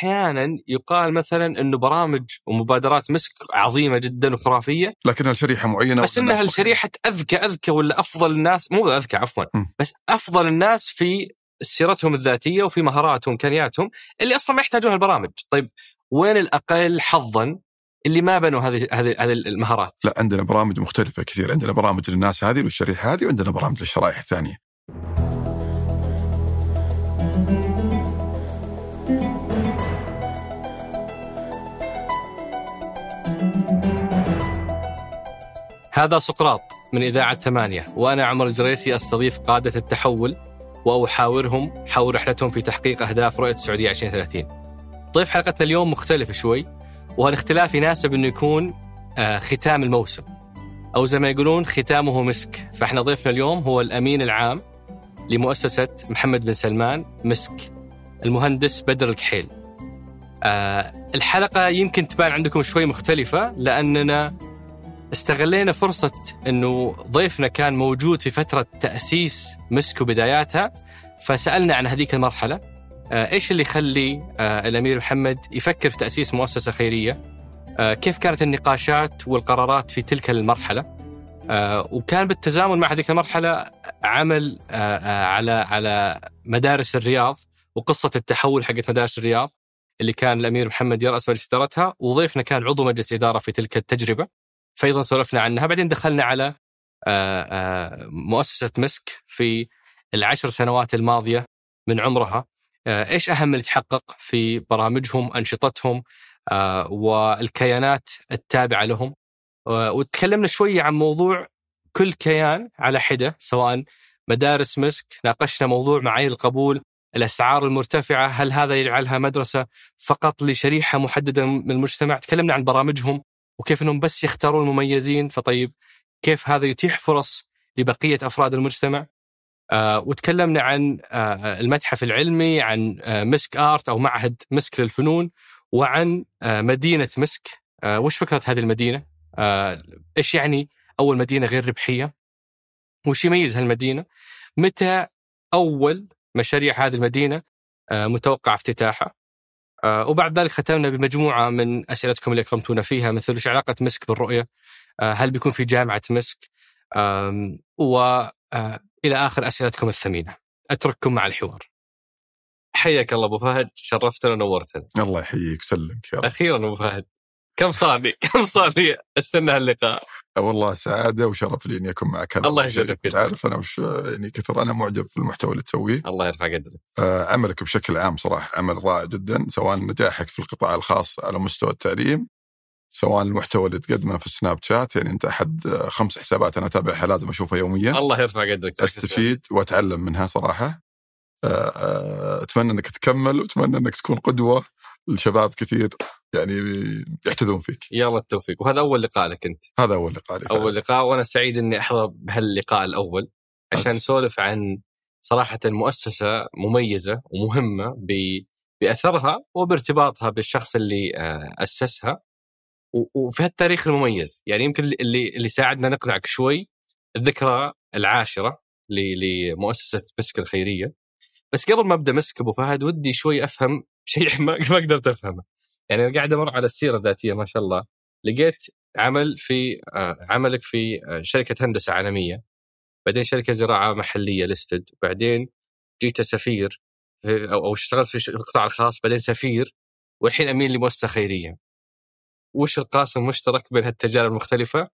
أحيانا يقال مثلا إنه برامج ومبادرات مسك عظيمة جدا وخرافية لكنها شريحة معينة بس إنها الشريحه أذكى أذكى ولا أفضل الناس؟ مو أذكى عفوا. م. بس أفضل الناس في سيرتهم الذاتية وفي مهاراتهم وامكانياتهم اللي أصلا ما يحتاجون البرامج، طيب وين الأقل حظا اللي ما بنوا هذه هذه هذه المهارات؟ لا عندنا برامج مختلفة كثير. عندنا برامج للناس هذه والشريحة هذه وعندنا برامج للشرائح الثانية. هذا سقراط من إذاعة ثمانية وأنا عمر الجريسي أستضيف قادة التحول وأحاورهم حول رحلتهم في تحقيق أهداف رؤية السعودية 2030 ضيف حلقتنا اليوم مختلف شوي وهالاختلاف يناسب أنه يكون آه، ختام الموسم. أو زي ما يقولون ختامه مسك. فإحنا ضيفنا اليوم هو الأمين العام لمؤسسة محمد بن سلمان مسك المهندس بدر الكحيل. آه، الحلقة يمكن تبان عندكم شوي مختلفة لأننا استغلينا فرصة أنه ضيفنا كان موجود في فترة تأسيس مسك وبداياتها فسألنا عن هذيك المرحلة. آه، إيش اللي يخلي آه، الأمير محمد يفكر في تأسيس مؤسسة خيرية؟ آه، كيف كانت النقاشات والقرارات في تلك المرحلة؟ وكان بالتزامن مع هذيك المرحلة عمل على على مدارس الرياض وقصة التحول حقت مدارس الرياض اللي كان الأمير محمد يرأس مجلس إدارتها وضيفنا كان عضو مجلس إدارة في تلك التجربة. فايضا سولفنا عنها. بعدين دخلنا على آه، آه، مؤسسة مسك في العشر سنوات الماضية من عمرها. آه، إيش أهم اللي تحقق في برامجهم أنشطتهم والكيانات التابعة لهم؟ وتكلمنا شوية عن موضوع كل كيان على حدة سواء مدارس مسك ناقشنا موضوع معايير القبول الأسعار المرتفعة هل هذا يجعلها مدرسة فقط لشريحة محددة من المجتمع؟ تكلمنا عن برامجهم وكيف إنهم بس يختارون المميزين فطيب كيف هذا يتيح فرص لبقية أفراد المجتمع آه وتكلمنا عن آه المتحف العلمي عن آه مسك آرت أو معهد مسك للفنون وعن آه مدينة مسك آه وش فكرة هذه المدينة؟ آه إيش يعني أول مدينة غير ربحية؟ وش يميز هالمدينة؟ متى أول مشاريع هذه المدينة آه متوقع افتتاحها؟ آه، وبعد ذلك ختمنا بمجموعة من أسئلتكم اللي أكرمتونا فيها مثل وش علاقة مسك بالرؤية؟ آه، هل بيكون في جامعة مسك؟ وإلى آخر أسئلتكم الثمينة. أترككم مع الحوار. حياك الله أبو فهد شرفتنا ونورتنا الله يحييك ويسلمك يا رب. أخيرا أبو فهد. كم صار لي كم صار لي استنى هاللقاء. والله سعادة وشرف لي إني أكون معك هذا الله خير. تعرف أنا وش يعني كثر أنا معجب في المحتوى اللي تسويه. الله يرفع قدرك. آه، عملك بشكل عام صراحة عمل رائع جدا سواء نجاحك في القطاع الخاص على مستوى التعليم سواء المحتوى اللي تقدمه في السناب شات يعني أنت أحد آه، خمس حسابات أنا اتابعها لازم أشوفها يوميا. الله يرفع قدرك. أستفيد وأتعلم منها صراحة. آه، أتمنى إنك تكمل وأتمنى إنك تكون قدوة. لشباب كثير يعني يحتذون فيك. يلا التوفيق. وهذا أول لقاء لك أنت. هذا أول لقاء فعلاً. أول لقاء وأنا سعيد إني احضر بهاللقاء الأول عشان. نسولف عن صراحة مؤسسة مميزة ومهمة ب- بأثرها وبارتباطها بالشخص اللي آه، أسسها. وفي هالتاريخ المميز. يعني يمكن اللي اللي ساعدنا نقنعك شوي الذكرى العاشرة لمؤسسة مسك الخيرية. بس قبل ما أبدأ مسك أبو فهد ودي شوي أفهم شيء ما ما قدرت أفهمه. يعني أنا قاعد أمر على السيرة الذاتية ما شاء الله. لقيت عمل في آه، عملك في آه، شركة هندسة عالمية بعدين شركة زراعة محلية ليستد بعدين جيت سفير في- أو اشتغلت في القطاع الخاص بعدين سفير والحين أمين لمؤسسة خيرية. وش القاسم المشترك بين هالتجارب المختلفة؟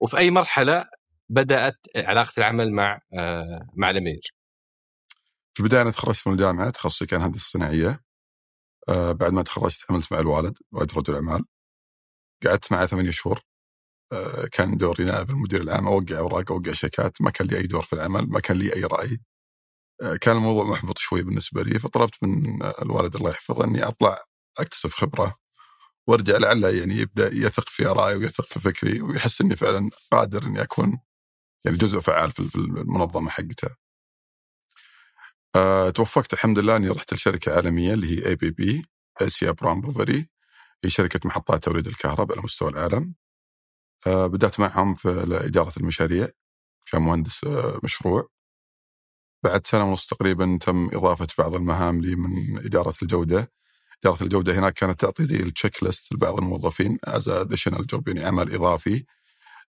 وفي أي مرحلة بدأت علاقة العمل مع آه، مع الأمير؟ في البداية أنا تخرجت من الجامعة تخصصي كان هندسة صناعية. آه بعد ما تخرجت عملت مع الوالد والد رجل اعمال قعدت معه ثمانية شهور. آه كان دوري نائب المدير العام أوقع أوراق أوقع شيكات ما كان لي أي دور في العمل ما كان لي أي رأي. آه كان الموضوع محبط شوي بالنسبة لي فطلبت من الوالد الله يحفظه إني أطلع أكتسب خبرة وأرجع لعله يعني يبدأ يثق في آرائي ويثق في فكري ويحس إني فعلا قادر إني أكون يعني جزء فعال في المنظمة حقته. أه توفقت الحمد لله أني رحت لشركة عالمية اللي هي ABB آسيا براون بوفري هي شركة محطات توليد الكهرباء على مستوى العالم. أه بدأت معهم في إدارة المشاريع كمهندس أه مشروع. بعد سنة ونص تقريبا تم إضافة بعض المهام لي من إدارة الجودة إدارة الجودة هناك كانت تعطي زي ال checklist لبعض الموظفين as additional job يعني عمل إضافي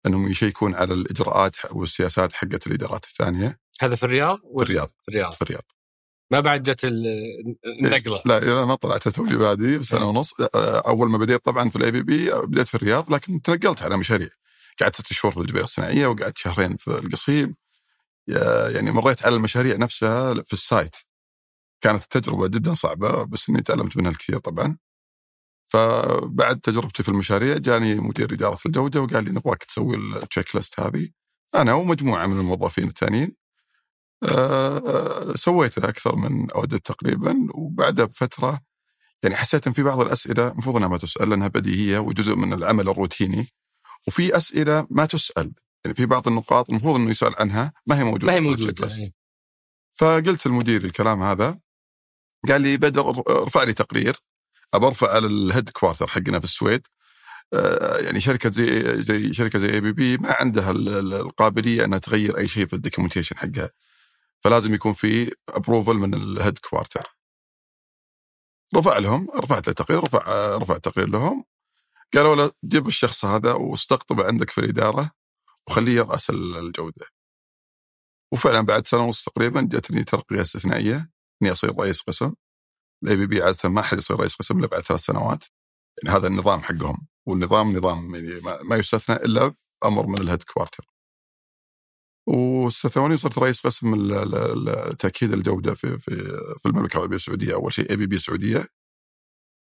أنهم يشيكون على الإجراءات والسياسات حقت الإدارات الثانية. هذا في الرياض؟ في الرياض. في الرياض؟ في الرياض. ما بعد جت ال- النقلة. لا لا ما طلعت توني بادي بسنة إيه. ونص. أول ما بديت طبعا في ال ABB بديت في الرياض لكن تنقلت على مشاريع. قعدت ست شهور في الجبيل الصناعية وقعدت شهرين في القصيم. يعني مريت على المشاريع نفسها في ال site. كانت تجربه جدا صعبة بس إني تعلمت منها الكثير طبعا. فبعد تجربتي في المشاريع جاني مدير إدارة الجودة وقال لي نبغاك تسوي ال checklist هذه أنا ومجموعة من الموظفين الثانيين آه، سويتها أكثر من audit تقريبا وبعدها بفتره يعني حسيت إن في بعض الأسئلة المفروض إنها ما تسأل لأنها بديهية وجزء من العمل الروتيني وفي أسئلة ما تسأل يعني في بعض النقاط المفروض إنه يسأل عنها ما هي موجودة ما هي في موجودة list. يعني. فقلت للمدير الكلام هذا قال لي بدر ارفع لي تقرير أبى أرفع على ال headquarter حقنا في السويد. آه، يعني شركة زي زي شركة زي ABB ما عندها ال- ال- القابلية إنها تغير أي شيء في ال documentation حقها. فلازم يكون في approval من ال headquarter رفع لهم رفعت له تقرير رفع رفع تقرير لهم. قالوا له جيب الشخص هذا واستقطبه عندك في الإدارة وخليه يرأس ال- الجودة. وفعلا بعد سنة ونص تقريبا جتني ترقية استثنائية. إني أصير رئيس قسم. ال ABB عاده ما حد يصير رئيس قسم إلا بعد ثلاث سنوات. يعني هذا النظام حقهم. والنظام نظام يعني ما- يستثنى إلا أمر من ال headquarter. واستثنوني وصرت رئيس قسم تأكيد الجودة في في في المملكة العربية السعودية. أول شيء ABB سعودية.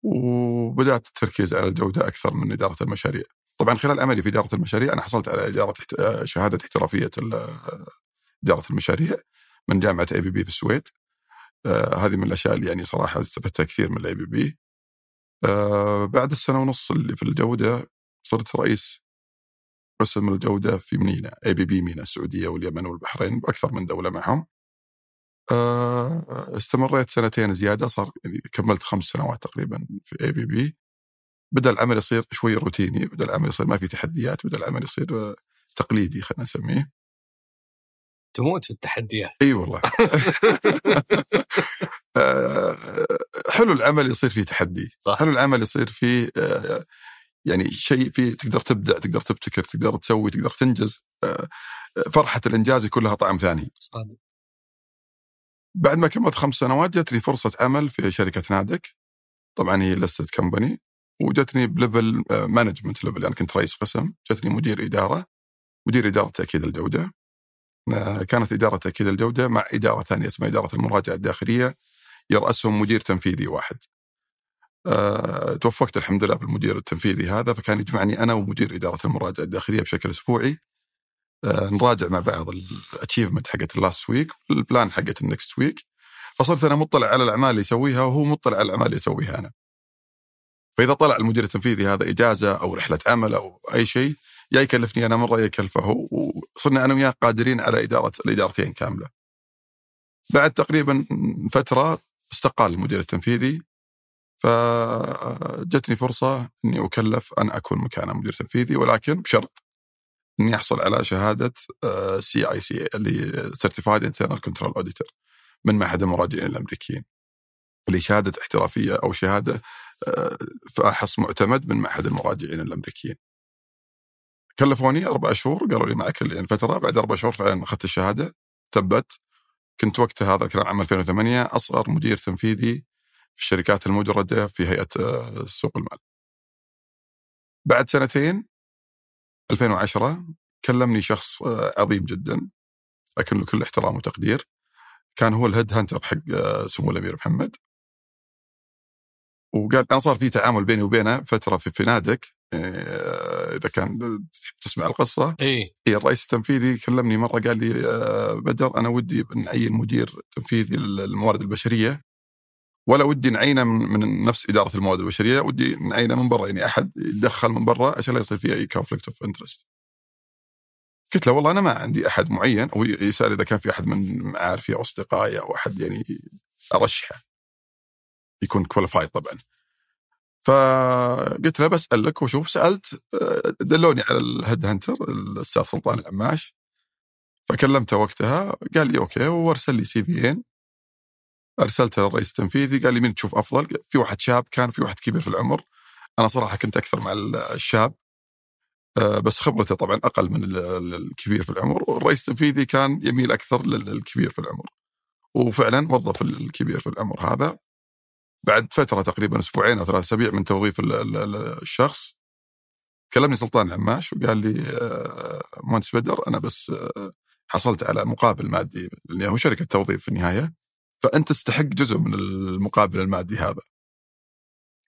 وبدأت التركيز على الجودة أكثر من إدارة المشاريع. طبعا خلال عملي في إدارة المشاريع أنا حصلت على إدارة احت- شهادة احترافية إدارة المشاريع من جامعة ABB في السويد. آه، هذه من الأشياء اللي يعني صراحة استفدتها كثير من ال ABB. آه، بعد السنة ونص اللي في الجودة صرت رئيس قسم الجودة في MENA ABB MENA السعودية واليمن والبحرين باكثر من دولة معهم. آه، استمريت سنتين زيادة صار يعني كملت خمس سنوات تقريبا في ABB. بدأ العمل يصير شوي روتيني، بدأ العمل يصير ما في تحديات، بدأ العمل يصير تقليدي خلينا نسميه. تموت في التحديات إي والله. آه، حلو العمل يصير فيه تحدي، صح. حلو العمل يصير فيه آه، يعني شيء فيه تقدر تبدع، تقدر تبتكر، تقدر تسوي، تقدر تنجز. آه، فرحة الإنجاز يكون لها طعم ثاني. صادق بعد ما كملت خمس سنوات جتني فرصة عمل في شركة نادك طبعا هي listed company وجتني ب level management level يعني كنت رئيس قسم جتني مدير إدارة مدير إدارة تأكيد الجودة كانت إدارة تأكيد الجودة مع إدارة ثانية اسمها إدارة المراجعة الداخلية يرأسهم مدير تنفيذي واحد. أه توفقت الحمد لله بالمدير التنفيذي هذا فكان يجمعني أنا ومدير إدارة المراجعة الداخلية بشكل أسبوعي. آه، نراجع مع بعض ال achievement حقت ال last week وال plan حقت ال next week فصرت أنا مطلع على الأعمال اللي يسويها وهو مطلع على الأعمال اللي يسويها أنا. فإذا طلع المدير التنفيذي هذا إجازة أو رحلة عمل أو أي شيء يا يكلفني أنا مره يا يكلفه وصرنا أنا وياه قادرين على إدارة الإدارتين كاملة. بعد تقريبا فترة استقال المدير التنفيذي فجتني فرصة إني أكلف أن أكون مكانه مدير تنفيذي ولكن بشرط إني أحصل على شهادة CICA اللي certified internal control auditor من معهد المراجعين الأمريكيين اللي شهادة احترافية أو شهادة آه، فاحص معتمد من معهد المراجعين الأمريكيين. كلفوني أربع شهور قالوا لي معك يعني فترة بعد أربع شهور فعلا أخذت الشهادة ثبت. كنت وقتها هذا الكلام عام 2008 أصغر مدير تنفيذي في الشركات المدرجه في هيئة آه، سوق المال. بعد سنتين 2010 كلمني شخص آه، عظيم جدا لكن له كل احترام وتقدير. كان هو ال headhunter حق آه، سمو الأمير محمد. وقال أنا صار في تعامل بيني وبينه فترة في فنادق آه، إذا كان تحب تسمع القصة إي هي الرئيس التنفيذي كلمني مرة قال لي آه، بدر أنا ودي نعين مدير تنفيذي للموارد البشرية ولا ودي نعينه من, من نفس إدارة الموارد البشرية ودي نعينه من برا يعني أحد يتدخل من برا عشان لا يصير فيه أي conflict of interest. قلت له والله أنا ما عندي أحد معين هو يسأل إذا كان في أحد من معارفي أو أصدقائي أو أحد يعني أرشحه يكون qualified طبعا. فقلت له بسالك وشوف سألت آه، دلوني على ال headhunter الأستاذ سلطان العماش. فكلمته وقتها قال لي okay وارسل لي CV ين أرسلته للرئيس التنفيذي قال لي مين تشوف أفضل؟ في واحد شاب كان في واحد كبير في العمر. أنا صراحة كنت أكثر مع الشاب. آه، بس خبرته طبعا أقل من الكبير في العمر. والرئيس التنفيذي كان يميل أكثر للكبير في العمر. وفعلا وظف الكبير في العمر هذا. بعد فترة تقريبا أسبوعين أو ثلاث أسابيع من توظيف الشخص كلمني سلطان عماش وقال لي آه، مهندس بدر أنا بس آه، حصلت على مقابل مادي لأنه هو شركة توظيف في النهاية فأنت تستحق جزء من المقابل المادي هذا.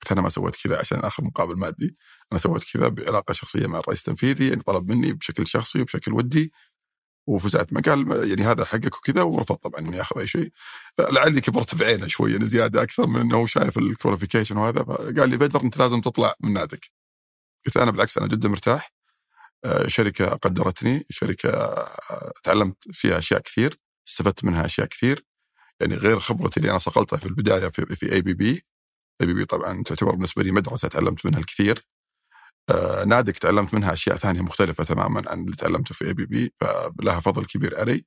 قلت أنا ما سويت كذا عشان اخذ مقابل مادي أنا سويت كذا بعلاقة شخصية مع الرئيس التنفيذي يعني طلب مني بشكل شخصي وبشكل ودي وفزعت. ما قال يعني هذا حقك وكذا ورفض طبعا إني أخذ أي شيء. لعلي كبرت بعينه شوية يعني زياده أكثر من إنه شايف ال qualification وهذا. فقال لي بدر أنت لازم تطلع من نادك قلت أنا بالعكس أنا جدا مرتاح. آه، شركة قدرتني شركة آه، تعلمت فيها أشياء كثير استفدت منها أشياء كثير. يعني غير خبرتي اللي أنا صقلتها في البداية في في اي بي بي اي بي بي طبعا تعتبر بالنسبة لي مدرسة تعلمت منها الكثير. آه نادك تعلمت منها أشياء ثانية مختلفة تماما عن اللي تعلمته في ABB فلها فضل كبير. علي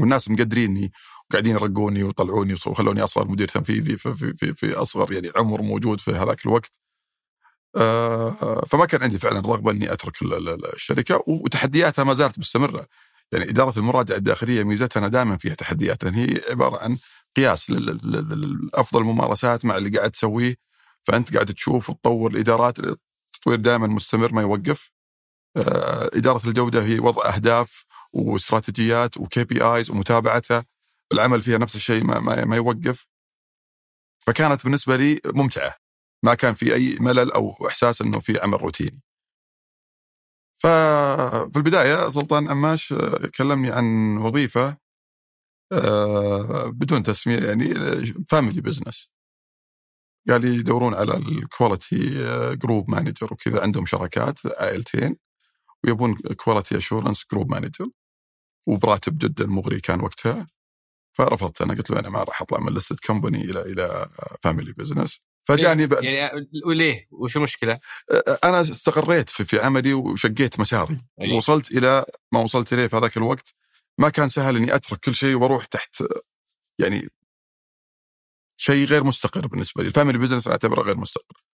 والناس مقدريني وقاعدين يرقوني ويطلعوني وخلوني أصغر مدير تنفيذي في, في, في, في أصغر يعني عمر موجود في هذاك الوقت. آه فما كان عندي فعلا رغبة إني أترك الشركة وتحدياتها ما زالت مستمرة. يعني إدارة المراجعة الداخلية ميزتها دائما فيها تحديات لأن هي عبارة عن قياس لافضل الممارسات مع اللي قاعد تسويه. فأنت قاعد تشوف وتطور الإدارات التطوير دائما مستمر ما يوقف. آه، إدارة الجودة هي وضع أهداف واستراتيجيات وكي بي آيز ومتابعتها. العمل فيها نفس الشيء ما, ما, يوقف. فكانت بالنسبة لي ممتعة. ما كان في أي ملل أو إحساس إنه في عمل روتيني. ففي البداية سلطان عماش آه، كلمني عن وظيفة آه، بدون تسمية يعني family business قال لي يدورون على ال quality group manager وكذا عندهم شركات عائلتين ويبون quality assurance group manager وبراتب جدا مغري كان وقتها فرفضت أنا قلت له أنا ما راح أطلع من listed company إلى إلى family business فجاني بقى يعني وليه؟ وش المشكلة؟ أنا استقريت في, في عملي وشقيت مساري أيه. وصلت إلى ما وصلت إليه في هذاك الوقت ما كان سهل إني أترك كل شيء وأروح تحت يعني شيء غير مستقر بالنسبة لي، ال family business أعتبره غير مستقر.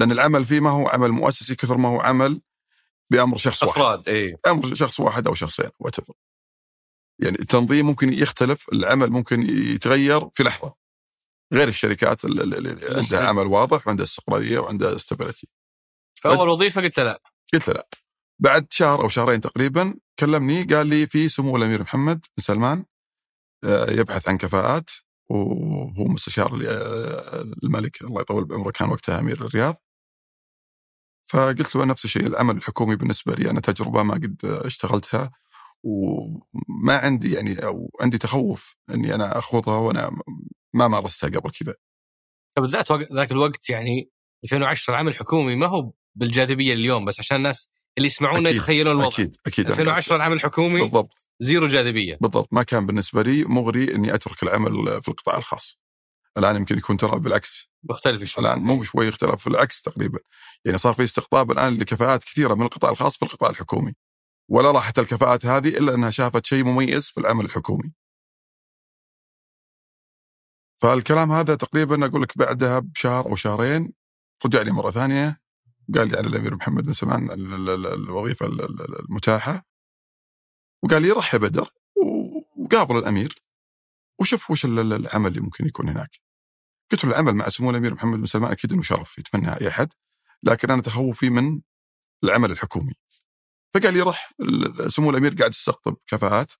لأن العمل فيه ما هو عمل مؤسسي كثر ما هو عمل بأمر شخص واحد. أفراد اي أمر شخص واحد أو شخصين وات يعني التنظيم ممكن يختلف، العمل ممكن يتغير في لحظة. غير الشركات اللي عندها عمل واضح وعندها استقرارية وعندها استابيليتي. فاول وظيفة قلت لا. قلت لا. بعد شهر أو شهرين تقريبا كلمني قال لي في سمو الأمير محمد بن سلمان آه، يبحث عن كفاءات وهو مستشار الملك. الله يطول بعمره كان وقتها أمير الرياض. فقلت له نفس الشيء العمل الحكومي بالنسبة لي أنا تجربة ما قد اشتغلتها وما عندي يعني أو عندي تخوف إني أنا أخوضها وأنا ما مارستها قبل كذا. طب ذات ذاك الوقت يعني 2010 العمل الحكومي ما هو بالجاذبية اليوم بس عشان الناس اللي يسمعونا يتخيلون الوضع. أكيد أكيد. 2010 العمل الحكومي بالضبط. زيرو جاذبية. بالضبط. ما كان بالنسبة لي مغري إني أترك العمل في القطاع الخاص. الآن يمكن يكون ترى بالعكس. مختلف شوي. الآن مو شوي اختلاف بالعكس تقريبا. يعني صار في استقطاب الآن لكفاءات كثيرة من القطاع الخاص في القطاع الحكومي. ولا راحت الكفاءات هذه إلا أنها شافت شيء مميز في العمل الحكومي. فالكلام هذا تقريبا أقول لك بعدها بشهر أو شهرين. رجع لي مرة ثانية. قال لي على الأمير محمد بن سلمان الوظيفة المتاحة. وقال لي رحب بدر وقابل الأمير وشوف وش العمل اللي ممكن يكون هناك. قلت له العمل مع سمو الأمير محمد بن سلمان أكيد إنه شرف يتمنى أي أحد لكن أنا تخوفي من العمل الحكومي. فقال لي رح سمو الأمير قاعد يستقطب كفاءات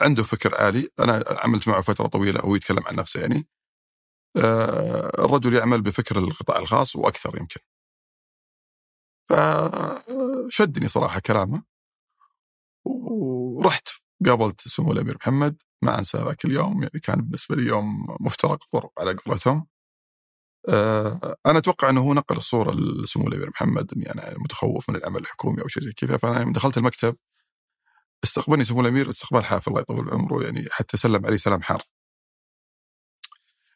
عنده فكر عالي أنا عملت معه فترة طويلة هو يتكلم عن نفسه يعني. آه، الرجل يعمل بفكر القطاع الخاص وأكثر يمكن. فشدني صراحة كلامه ورحت قابلت سمو الأمير محمد ما أنسى ذاك اليوم يعني كان بالنسبة لي يوم مفترق ضرب على قولتهم. آه، أنا أتوقع أنه هو نقل الصورة لسمو الأمير محمد إني أنا متخوف من العمل الحكومي أو شيء زي كذا. فأنا يوم دخلت المكتب استقبلني سمو الأمير استقبال حافل الله يطول عمره يعني حتى سلم علي سلام حار.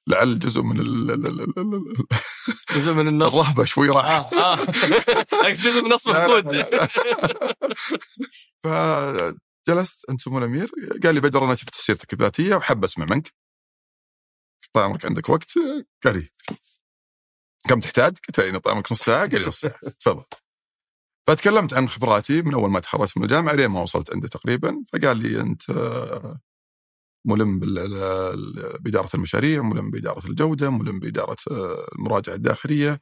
لعل جزء من ال جزء من النص. الرهبة شوي راح. آه آه. جزء من نص مفقود. فجلست أنت سمو الامير قال لي بدر أنا شفت سيرتك الذاتية وحاب أسمع منك طال عمرك عندك وقت قال لي كم تحتاج؟ قلت له طال عمرك نص ساعة قال لي نص ساعة تفضل فتكلمت عن خبراتي من أول ما تخرجت من الجامعة لين ما وصلت عنده تقريبا فقال لي أنت ملم بإدارة المشاريع، ملم بإدارة الجودة، ملم بإدارة المراجعة الداخلية.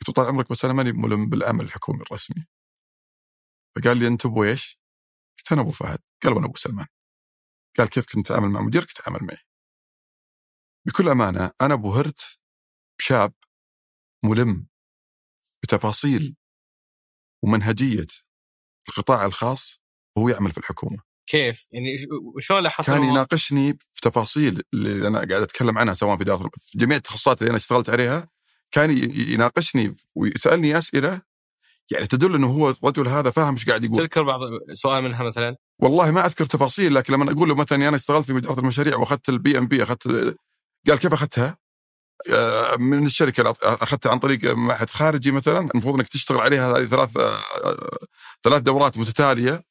قلت طال عمرك بس أنا ماني ملم بالعمل الحكومي الرسمي. فقال لي أنت أبو إيش؟ قلت أنا أبو فهد، قال وأنا أبو سلمان. قال كيف كنت تتعامل مع مديرك؟ تتعامل معي. بكل أمانة أنا بهرت بشاب ملم بتفاصيل ومنهجية القطاع الخاص وهو يعمل في الحكومة. كيف؟ يعني شلون لاحظت كان يناقشني في تفاصيل اللي أنا قاعد أتكلم عنها سواء في اداره في جميع التخصصات اللي أنا اشتغلت عليها كان يناقشني ويسألني أسئلة يعني تدل إنه هو الرجل هذا فاهم إيش قاعد يقول. تذكر بعض سؤال منها مثلا؟ والله ما أذكر تفاصيل لكن لما أقول له مثلا أنا اشتغلت في اداره المشاريع وأخذت ال PMP أخذت قال كيف أخذتها؟ آه، من الشركة أخذتها عن طريق معهد خارجي مثلا المفروض إنك تشتغل عليها هذه ثلاث آه، ثلاث دورات متتالية.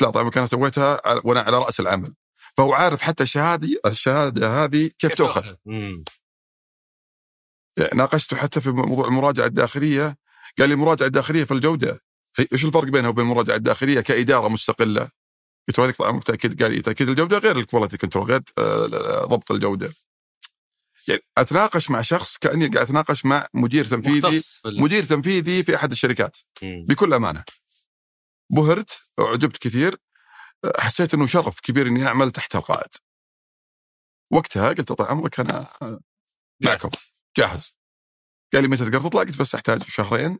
لا طيب أنا سويتها وأنا على رأس العمل. فهو عارف حتى الشهادة الشهادة هذه كيف, كيف تؤخذ؟ يعني ناقشته حتى في موضوع المراجعة الداخلية. قال لي المراجعه الداخليه في الجودة إيش الفرق بينها وبين المراجعه الداخليه كإدارة مستقلة؟ قلت له هذيك طبعا تاكيد قال لي تأكيد الجودة غير ال quality control غير آه، ضبط الجودة. يعني أتناقش مع شخص كأني قاعد أتناقش مع مدير تنفيذي مدير تنفيذي في أحد الشركات. بكل أمانة. بهرت وعجبت كثير حسيت إنه شرف كبير إني أعمل تحت القائد. وقتها قلت طال عمرك أنا معكم جاهز. قال لي متى تقدر تطلع؟ قلت بس أحتاج شهرين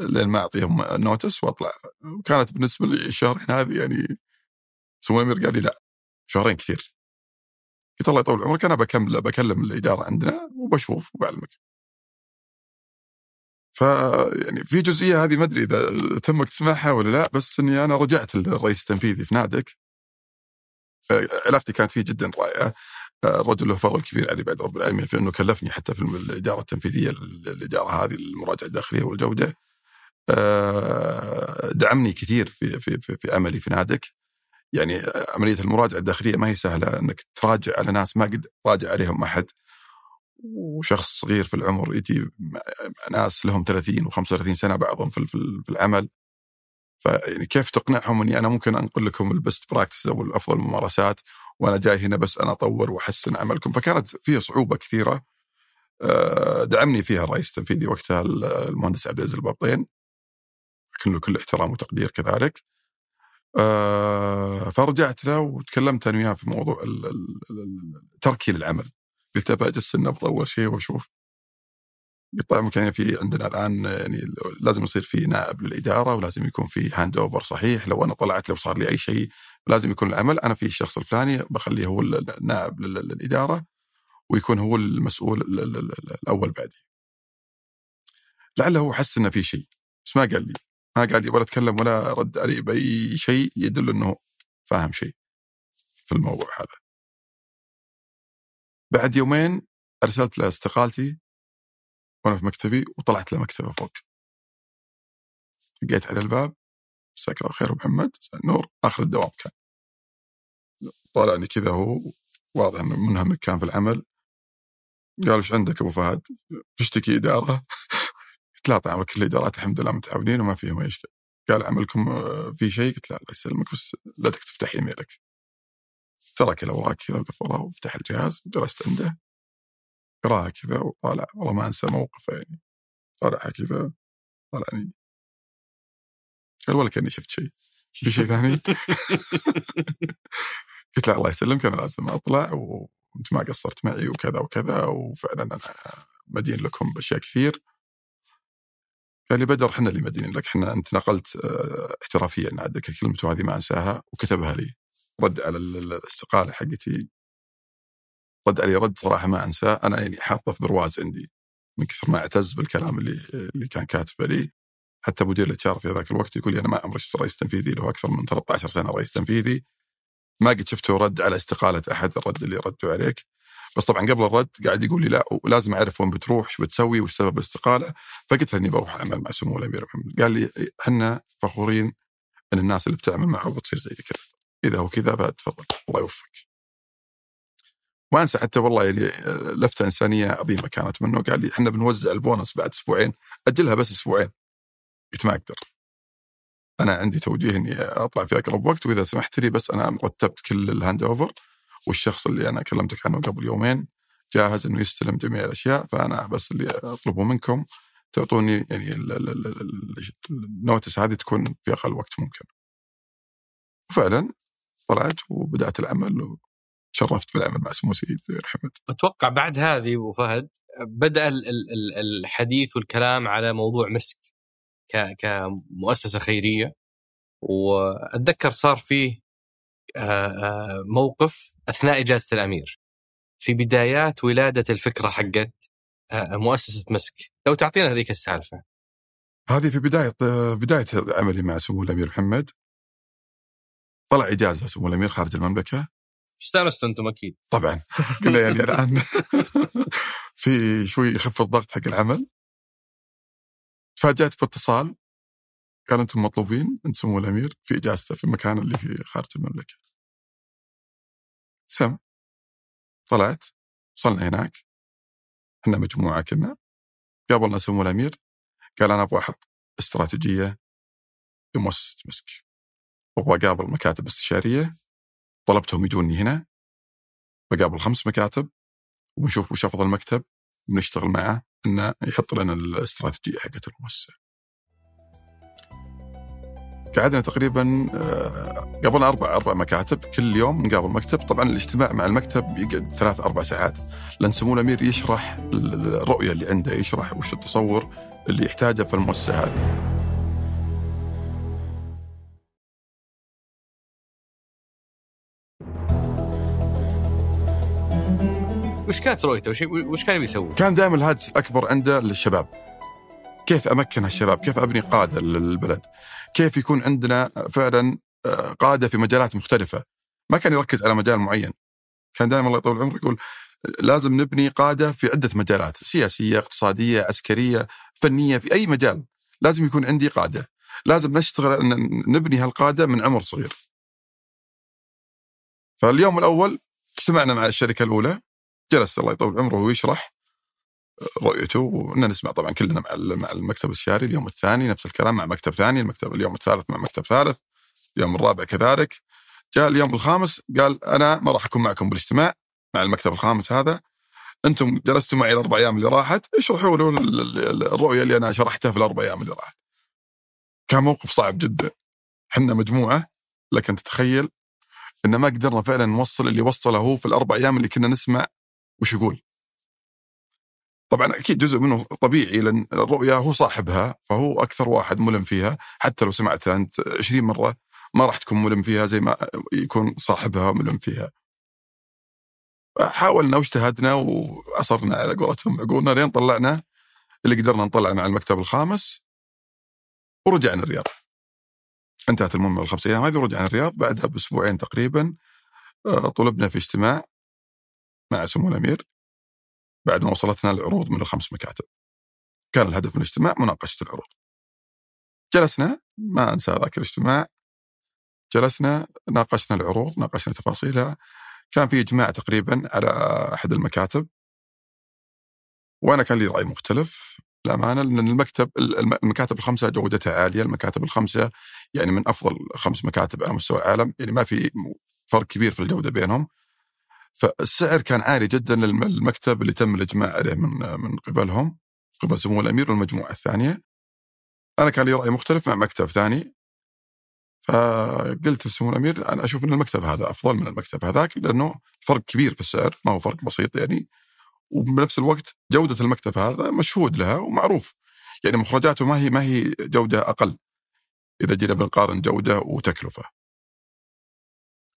لين ما أعطيهم notice وأطلع. وكانت بالنسبة لي الشهرين هذه يعني الامير قال لي لا شهرين كثير. قلت الله يطول عمرك أنا بكمل بكلم الإدارة عندنا وبشوف وبعلمك. ف يعني في جزئية هذه ما أدري إذا ودك تسمعها ولا لا بس إني أنا رجعت للرئيس التنفيذي في نادك. علاقتي كانت فيه جدا رائعة. الرجل له فضل كبير علي بعد رب العالمين في أنه كلفني حتى في الإدارة التنفيذية للإدارة هذه المراجعه الداخلية والجودة. آه، دعمني كثير في في في, في عملي في نادك. يعني عملية المراجعة الداخلية ما هي سهلة أنك تراجع على ناس ما قد راجع عليهم أحد. وشخص صغير في العمر يجي ناس لهم 30 و35 سنة بعضهم في في العمل. فيعني كيف تقنعهم إني أنا ممكن أنقل لكم البست براكتس أو الأفضل الممارسات؟ وأنا جاي هنا بس أنا أطور وأحسن عملكم. فكانت فيها صعوبة كثيرة. آه، دعمني فيها الرئيس التنفيذي وقتها المهندس عبد العزيز البابطين لكن له كل احترام وتقدير كذلك. آه، فرجعت له وتكلمت أنا وياه في موضوع تركي للعمل قلت ابى اجس النبض أول شيء وأشوف قطاع مكانية في عندنا الآن يعني لازم يصير في نائب للإدارة ولازم يكون في handover صحيح. لو أنا طلعت لو صار لي أي شيء لازم يكون العمل. أنا في الشخص الفلاني بخليه هو النائب للإدارة ويكون هو المسؤول الأول بعدي. لعله هو حس إنه في شيء. بس ما قال لي. ما قال لي ولا تكلم ولا رد علي بأي شيء يدل إنه فاهم شيء في الموضوع هذا. بعد يومين أرسلت له استقالتي. وأنا في مكتبي وطلعت له مكتبه فوق. لقيت على الباب مساك الله خير محمد نور آخر الدوام كان. طالعني كذا هو واضح إنه منهمك كان في العمل قال إيش عندك أبو فهد؟ تشتكي إدارة؟ قلت لا طبعا كل الإدارات الحمد لله متعاونين وما فيهم أي إشكال. قال عملكم آه، في شيء؟ قلت لا الله يسلمك بس لا تفتح إيميلك. ترك الأوراق كذا وقفلها وفتح الجهاز جلست عنده قراها كذا وطالع. والله ما أنسى موقفه يعني. طالعها كذا طالعني قال ولا كأني شفت شيء. في شيء ثاني؟ قلت له الله يسلمك أنا لازم أطلع وأنت ما قصرت معي وكذا وكذا وفعلا أنا مدين لكم بأشياء كثير. قال لي بدر إحنا اللي مدينين لك. إحنا أنت نقلت آه احترافيا عندك كلمته هذه ما أنساها وكتبها لي. رد على الاستقالة حقتي. رد علي رد صراحة ما أنساه. أنا يعني حاطه في برواز عندي من كثر ما اعتز بالكلام اللي اللي كان كاتبه لي. حتى مدير الاتش في ذاك الوقت يقول لي أنا ما عمري شفت رئيس تنفيذي له أكثر من 13 سنة رئيس تنفيذي. ما قد شفته رد على استقالة أحد الرد اللي ردوا عليك. بس طبعا قبل الرد قاعد يقول لي لا ولازم أعرف وين بتروح شو بتسوي وش سبب الاستقالة. فقلت له إني بروح أعمل مع سمو الأمير محمد. قال لي إحنا فخورين إن الناس اللي بتعمل معه بتصير زي كذا. إذا هو كذا فتفضل. الله يوفقك. ما أنسى حتى والله يعني لفتة إنسانية عظيمة كانت منه. قال لي إحنا بنوزع البونص بعد أسبوعين أجلها بس أسبوعين. قلت ما أقدر. أنا عندي توجيه إني أطلع في أقرب وقت وإذا سمحت لي بس أنا رتبت كل ال handover. والشخص اللي أنا كلمتك عنه قبل يومين جاهز إنه يستلم جميع الأشياء فأنا بس اللي أطلبه منكم. تعطوني يعني ال notice هذه تكون في أقل وقت ممكن. وفعلا طلعت وبدأت العمل وتشرفت بالعمل مع سمو سيد حمد. أتوقع بعد هذه أبو فهد بدأ الحديث والكلام على موضوع مسك كمؤسسة خيرية وأتذكر صار فيه موقف أثناء إجازة الأمير. في بدايات ولادة الفكرة حقت مؤسسة مسك. لو تعطينا هذيك السالفة. هذه في بداية بداية عملي مع سمو الأمير محمد. طلع إجازة سمو الأمير خارج المملكة. استانستوا أنتم أكيد. طبعا. قلنا يعني الآن. في شوي يخف الضغط حق العمل. تفاجأت باتصال. قال أنتم مطلوبين. أنت سمو الأمير. في إجازته في المكان اللي في خارج المملكة. سم. طلعت. وصلنا هناك. إحنا مجموعة كنا. قابلنا سمو الأمير. قال أنا أبغى أحط استراتيجية لمؤسسه مسك. وابغى اقابل مكاتب استشارية. طلبتهم يجوني هنا بقابل خمس مكاتب ونشوف وش أفضل مكتب ونشتغل معه إنه يحط لنا الاستراتيجية حقت المؤسسة. قعدنا تقريبا آه، قابلنا أربع أربع مكاتب كل يوم نقابل مكتب طبعا الاجتماع مع المكتب يقعد ثلاث أربع ساعات لأن سمو الأمير يشرح الرؤية اللي عنده يشرح وش التصور اللي يحتاجه في المؤسسة هذه. وش كانت رؤيته؟ وش, وش كان بيسوي؟ كان دائما الهاجس الأكبر عنده للشباب. كيف أمكن هالشباب؟ كيف أبني قادة للبلد؟ كيف يكون عندنا فعلا آه، قادة في مجالات مختلفة؟ ما كان يركز على مجال معين. كان دائما الله يطول عمره يقول لازم نبني قادة في عدة مجالات، سياسية، اقتصادية، عسكرية، فنية، في أي مجال لازم يكون عندي قادة. لازم نشتغل نبني هالقادة من عمر صغير. فاليوم الأول اجتمعنا مع الشركة الأولى جلس الله يطول عمره ويشرح رؤيته وإننا نسمع طبعا كلنا مع مع المكتب الاستشاري اليوم الثاني نفس الكلام مع مكتب ثاني المكتب اليوم الثالث مع مكتب ثالث اليوم الرابع كذلك. جاء اليوم الخامس قال أنا ما راح أكون معكم بالاجتماع مع المكتب الخامس هذا. أنتم جلستوا معي الأربع أيام اللي راحت اشرحوا له الرؤية اللي أنا شرحتها في الأربع أيام اللي راحت. كان موقف صعب جدا. إحنا مجموعة لكن تتخيل إن ما قدرنا فعلا نوصل اللي وصله هو في الأربع أيام اللي كنا نسمع وش يقول؟ طبعا أكيد جزء منه طبيعي لأن الرؤيه هو صاحبها فهو أكثر واحد ملم فيها. حتى لو سمعتها أنت 20 مرة ما راح تكون ملم فيها زي ما يكون صاحبها ملم فيها. حاولنا واجتهدنا وعصرنا على قولتهم. عقولنا لين طلعنا اللي قدرنا نطلع مع المكتب الخامس ورجعنا الرياض. انتهت المهمة الخمس أيام هذه ورجعنا الرياض. بعدها بأسبوعين تقريبا آه، طلبنا في اجتماع. مع سمو الأمير بعد ما وصلتنا العروض من الخمس مكاتب. كان الهدف من الاجتماع مناقشة العروض. جلسنا ما أنسى ذاك الاجتماع جلسنا ناقشنا العروض ناقشنا تفاصيلها كان في إجماع تقريبا على أحد المكاتب وأنا كان لي رأي مختلف للأمانة لأن المكتب المكاتب الخمسة جودتها عالية، المكاتب الخمسة يعني من أفضل خمس مكاتب على مستوى العالم، يعني ما في فرق كبير في الجودة بينهم. فالسعر كان عالي جدا للمكتب اللي تم الإجماع عليه من من قبلهم قبل سمو الأمير والمجموعة الثانية. أنا كان لي رأي مختلف مع مكتب ثاني فقلت لسمو الأمير أنا أشوف إن المكتب هذا أفضل من المكتب هذاك لأنه فرق كبير في السعر ما هو فرق بسيط يعني. وبنفس الوقت جودة المكتب هذا مشهود لها ومعروف. يعني مخرجاته ما هي ما هي جودة أقل. إذا جينا بنقارن جودة وتكلفة.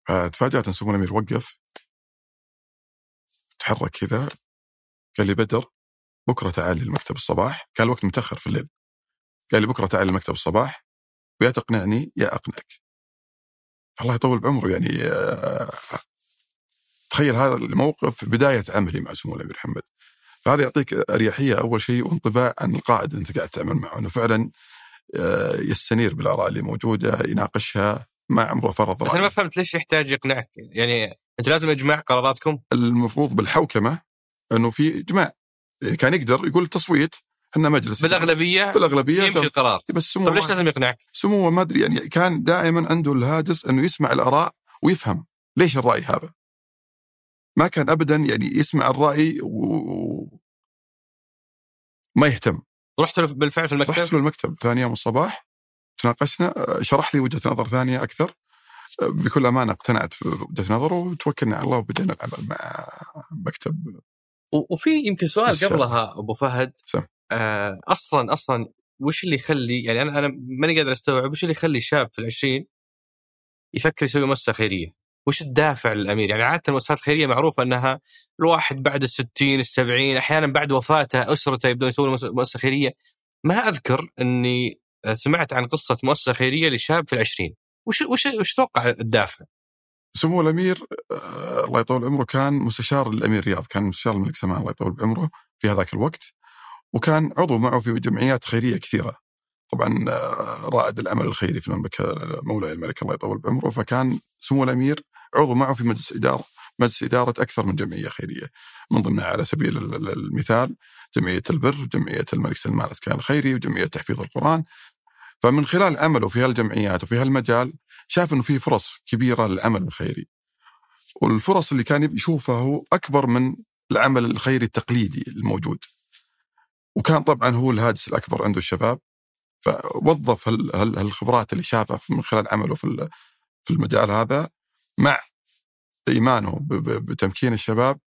فتفاجأت إن سمو الأمير وقف. تحرك كذا. قال لي بدر بكرة تعال المكتب الصباح. كان الوقت متأخر في الليل. قال لي بكرة تعال المكتب الصباح. ويا تقنعني يا أقنعك. الله يطول بعمره يعني آه، تخيل هذا الموقف بداية عملي مع سمو الأمير محمد. فهذا يعطيك أريحية أول شيء وانطباع عن القائد اللي أنت قاعد تعمل معه أنه فعلا آه، يستنير بالآراء اللي موجودة يناقشها ما عمره فرض بس أنا ما فهمت ليش يحتاج يقنعك؟ يعني أنت لازم اجماع قراراتكم؟ المفروض بالحوكمة إنه في إجماع. كان يقدر يقول تصويت إحنا مجلس. بالأغلبية بالأغلبية يمشي القرار. بس سمو طيب ليش لازم يقنعك؟ سموه ما أدري يعني كان دائما عنده الهاجس إنه يسمع الآراء ويفهم. ليش الرأي هذا؟ ما كان ابدا يعني يسمع الرأي و... ما يهتم. رحت له بالفعل في المكتب؟ رحت له المكتب ثاني يوم الصباح تناقشنا شرح لي وجهة نظر ثانية أكثر. بكل أمانة اقتنعت في وجهة نظره وتوكلنا على الله وبدينا العمل مع مكتب وفي يمكن سؤال الشاب. قبلها أبو فهد سم. آه أصلا أصلا وش اللي يخلي يعني أنا أنا ماني قادر أستوعب وش اللي يخلي شاب في العشرين يفكر يسوي مؤسسة خيرية؟ وش الدافع للأمير؟ يعني عادة المؤسسات الخيرية معروفة أنها الواحد بعد الستين السبعين أحيانا بعد وفاته أسرته يبدون يسوون مؤس- مؤسسة خيرية ما أذكر أني سمعت عن قصة مؤسسة خيرية لشاب في العشرين وش وش وش تتوقع الدافع؟ سمو الأمير آه، الله يطول عمره كان مستشار الأمير رياض كان مستشار الملك سلمان الله يطول بعمره في هذاك الوقت وكان عضو معه في جمعيات خيرية كثيرة. طبعا آه، رائد العمل الخيري في المملكة مولاي الملك الله يطول بعمره فكان سمو الأمير عضو معه في مجلس إدارة مجلس إدارة أكثر من جمعية خيرية. من ضمنها على سبيل ال- ال- المثال جمعية البر جمعية الملك سلمان الاسكان الخيري وجمعية تحفيظ القرآن. فمن خلال عمله في هالجمعيات وفي هالمجال شاف إنه في فرص كبيرة للعمل الخيري. والفرص اللي كان يشوفها هو أكبر من العمل الخيري التقليدي الموجود. وكان طبعا هو الهاجس الأكبر عنده الشباب فوظف هال- هال- هالخبرات اللي شافها من خلال عمله في في المجال هذا مع إيمانه بتمكين الشباب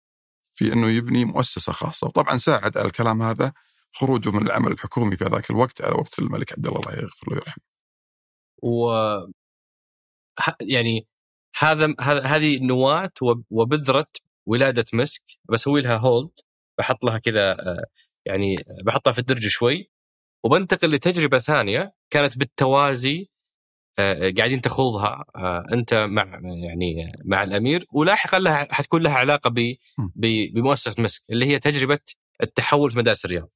في إنه يبني مؤسسة خاصة. وطبعا ساعد على الكلام هذا خروجه من العمل الحكومي في ذاك الوقت على وقت الملك عبد الله الله يغفر له ويرحمه و يعني هذا هذا هذه نواة وب- وبذرة ولادة مسك بسوي لها هولد بحط لها كذا آه، يعني بحطها في الدرج شوي وبنتقل لتجربة ثانية كانت بالتوازي آه، قاعدين تخوضها آه، أنت مع يعني مع الأمير ولاحقا لها حتكون لها علاقة. ب- بمؤسسة مسك اللي هي تجربة التحول في مدارس الرياض.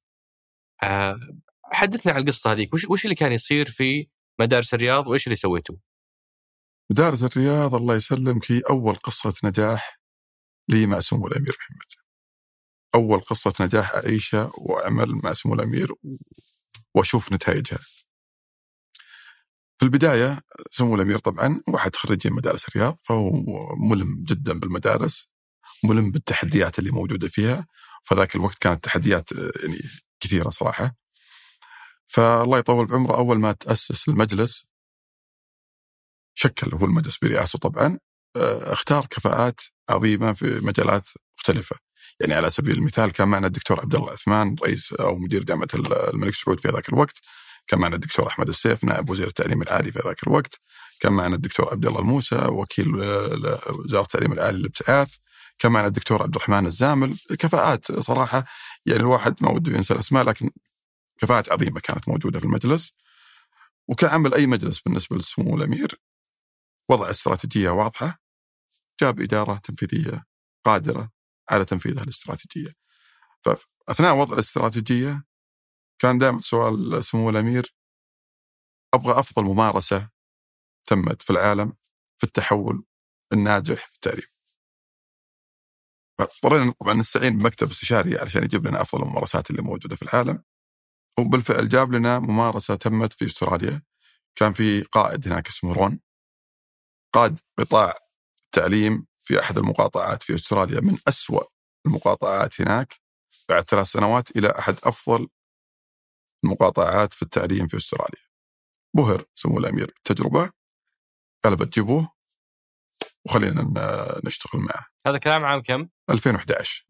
آه، حدثنا عن القصة هذيك وش وش اللي كان يصير في مدارس الرياض وإيش اللي سويتوا؟ مدارس الرياض الله يسلمك هي أول قصة نجاح لي مع سمو الأمير محمد. أول قصة نجاح أعيشها وأعمل مع سمو الأمير وأشوف نتائجها. في البداية سمو الأمير طبعا واحد خريجين مدارس الرياض فهو ملم جدا بالمدارس ملم بالتحديات اللي موجودة فيها فذاك الوقت كانت تحديات آه، يعني كثيرة صراحة. فالله يطول بعمره أول ما تأسس المجلس شكل هو المجلس برئاسته طبعا آه، اختار كفاءات عظيمة في مجالات مختلفة. يعني على سبيل المثال كان معنا الدكتور عبد الله عثمان رئيس أو مدير جامعة الملك سعود في ذاك الوقت. كان معنا الدكتور أحمد السيف نائب وزير التعليم العالي في ذاك الوقت. كان معنا الدكتور عبد الله الموسى وكيل آه، وزارة التعليم العالي للابتعاث. كان معنا الدكتور عبد الرحمن الزامل. كفاءات صراحة يعني الواحد ما وده ينسى الأسماء لكن كفاءات عظيمة كانت موجودة في المجلس وكان عمل أي مجلس بالنسبة لسمو الأمير وضع استراتيجية واضحة جاب إدارة تنفيذية قادرة على تنفيذ الاستراتيجية. فاثناء وضع الاستراتيجية كان دائما سؤال سمو الأمير أبغى أفضل ممارسة تمت في العالم في التحول الناجح في التعليم. فاضطرينا طبعا نستعين بمكتب استشاري علشان يجيب لنا أفضل الممارسات اللي موجودة في العالم. وبالفعل جاب لنا ممارسة تمت في أستراليا. كان في قائد هناك اسمه رون. قاد قطاع التعليم في أحد المقاطعات في أستراليا. من أسوأ المقاطعات هناك. بعد ثلاث سنوات إلى أحد أفضل المقاطعات في التعليم في أستراليا. بهر سمو الأمير. بالتجربه قال بتجيبوه وخلينا نشتغل معه. هذا كلام عام كم؟ 2011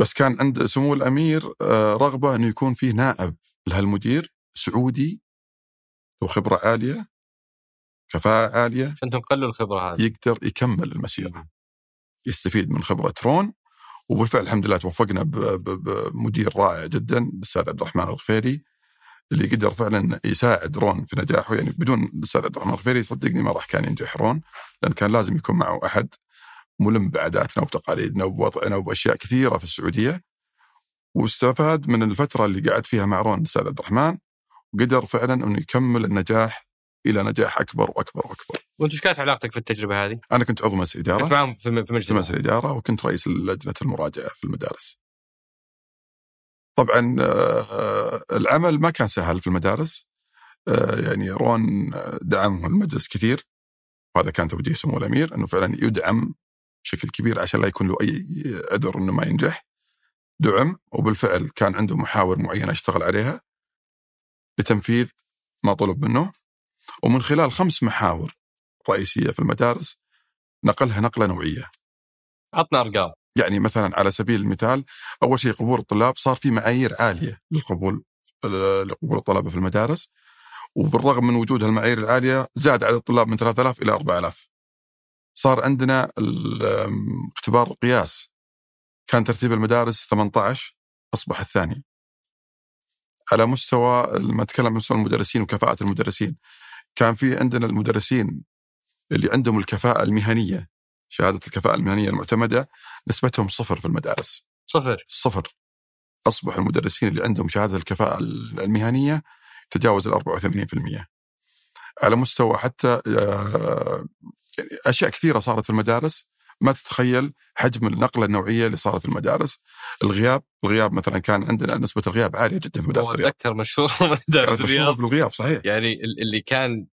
بس كان عند سمو الأمير آه، رغبة إنه يكون فيه نائب لهالمدير سعودي ذو خبرة عالية كفاءة عالية عشان تنقلوا الخبرة هذه. يقدر يكمل المسيرة يستفيد من خبرة رون وبالفعل الحمد لله توفقنا بمدير رائع جدا الأستاذ عبد الرحمن الغفيري اللي قدر فعلا يساعد رون في نجاحه يعني بدون الاستاذ عبد الرحمن الغفيري صدقني ما راح كان ينجح رون لأن كان لازم يكون معه أحد ملم بعاداتنا وتقاليدنا وبوضعنا وباشياء كثيرة في السعودية واستفاد من الفترة اللي قعد فيها مع رون الاستاذ عبد الرحمن وقدر فعلا إنه يكمل النجاح إلى نجاح أكبر وأكبر وأكبر. وأنت إيش كانت علاقتك في التجربة هذه؟ أنا كنت عضو مجلس كنت اداره معهم في في مجلس في مجلس الإدارة وكنت رئيس لجنة المراجعة في المدارس. طبعا آه، العمل ما كان سهل في المدارس. آه، يعني رون دعمه المجلس كثير. وهذا كان توجيه سمو الأمير إنه فعلا يدعم بشكل كبير عشان لا يكون له أي عذر إنه ما ينجح. دعم وبالفعل كان عنده محاور معينة اشتغل عليها لتنفيذ ما طلب منه. ومن خلال خمس محاور رئيسية في المدارس نقلها نقلة نوعية. عطنا أرقام. يعني مثلا على سبيل المثال أول شيء قبول الطلاب صار في معايير عالية للقبول لقبول الطلبة في المدارس وبالرغم من وجود هالمعايير العالية زاد عدد الطلاب من 3000 إلى 4000 صار عندنا اختبار قياس. كان ترتيب المدارس 18 أصبح الثاني. على مستوى لما نتكلم عن مستوى المدرسين وكفاءة المدرسين كان في عندنا المدرسين اللي عندهم الكفاءة المهنية. شهادة الكفاءة المهنية المعتمدة نسبتهم صفر في المدارس. صفر. صفر. أصبح المدرسين اللي عندهم شهادة الكفاءة المهنية تجاوز ال 84% على مستوى حتى آه، يعني أشياء كثيرة صارت في المدارس. ما تتخيل حجم النقلة النوعية اللي صارت في المدارس. الغياب الغياب مثلا كان عندنا نسبة الغياب عالية جدا في مدارس الرياض. اتذكر مشهور مدارس الرياض. بالغياب صحيح. يعني ال- اللي كان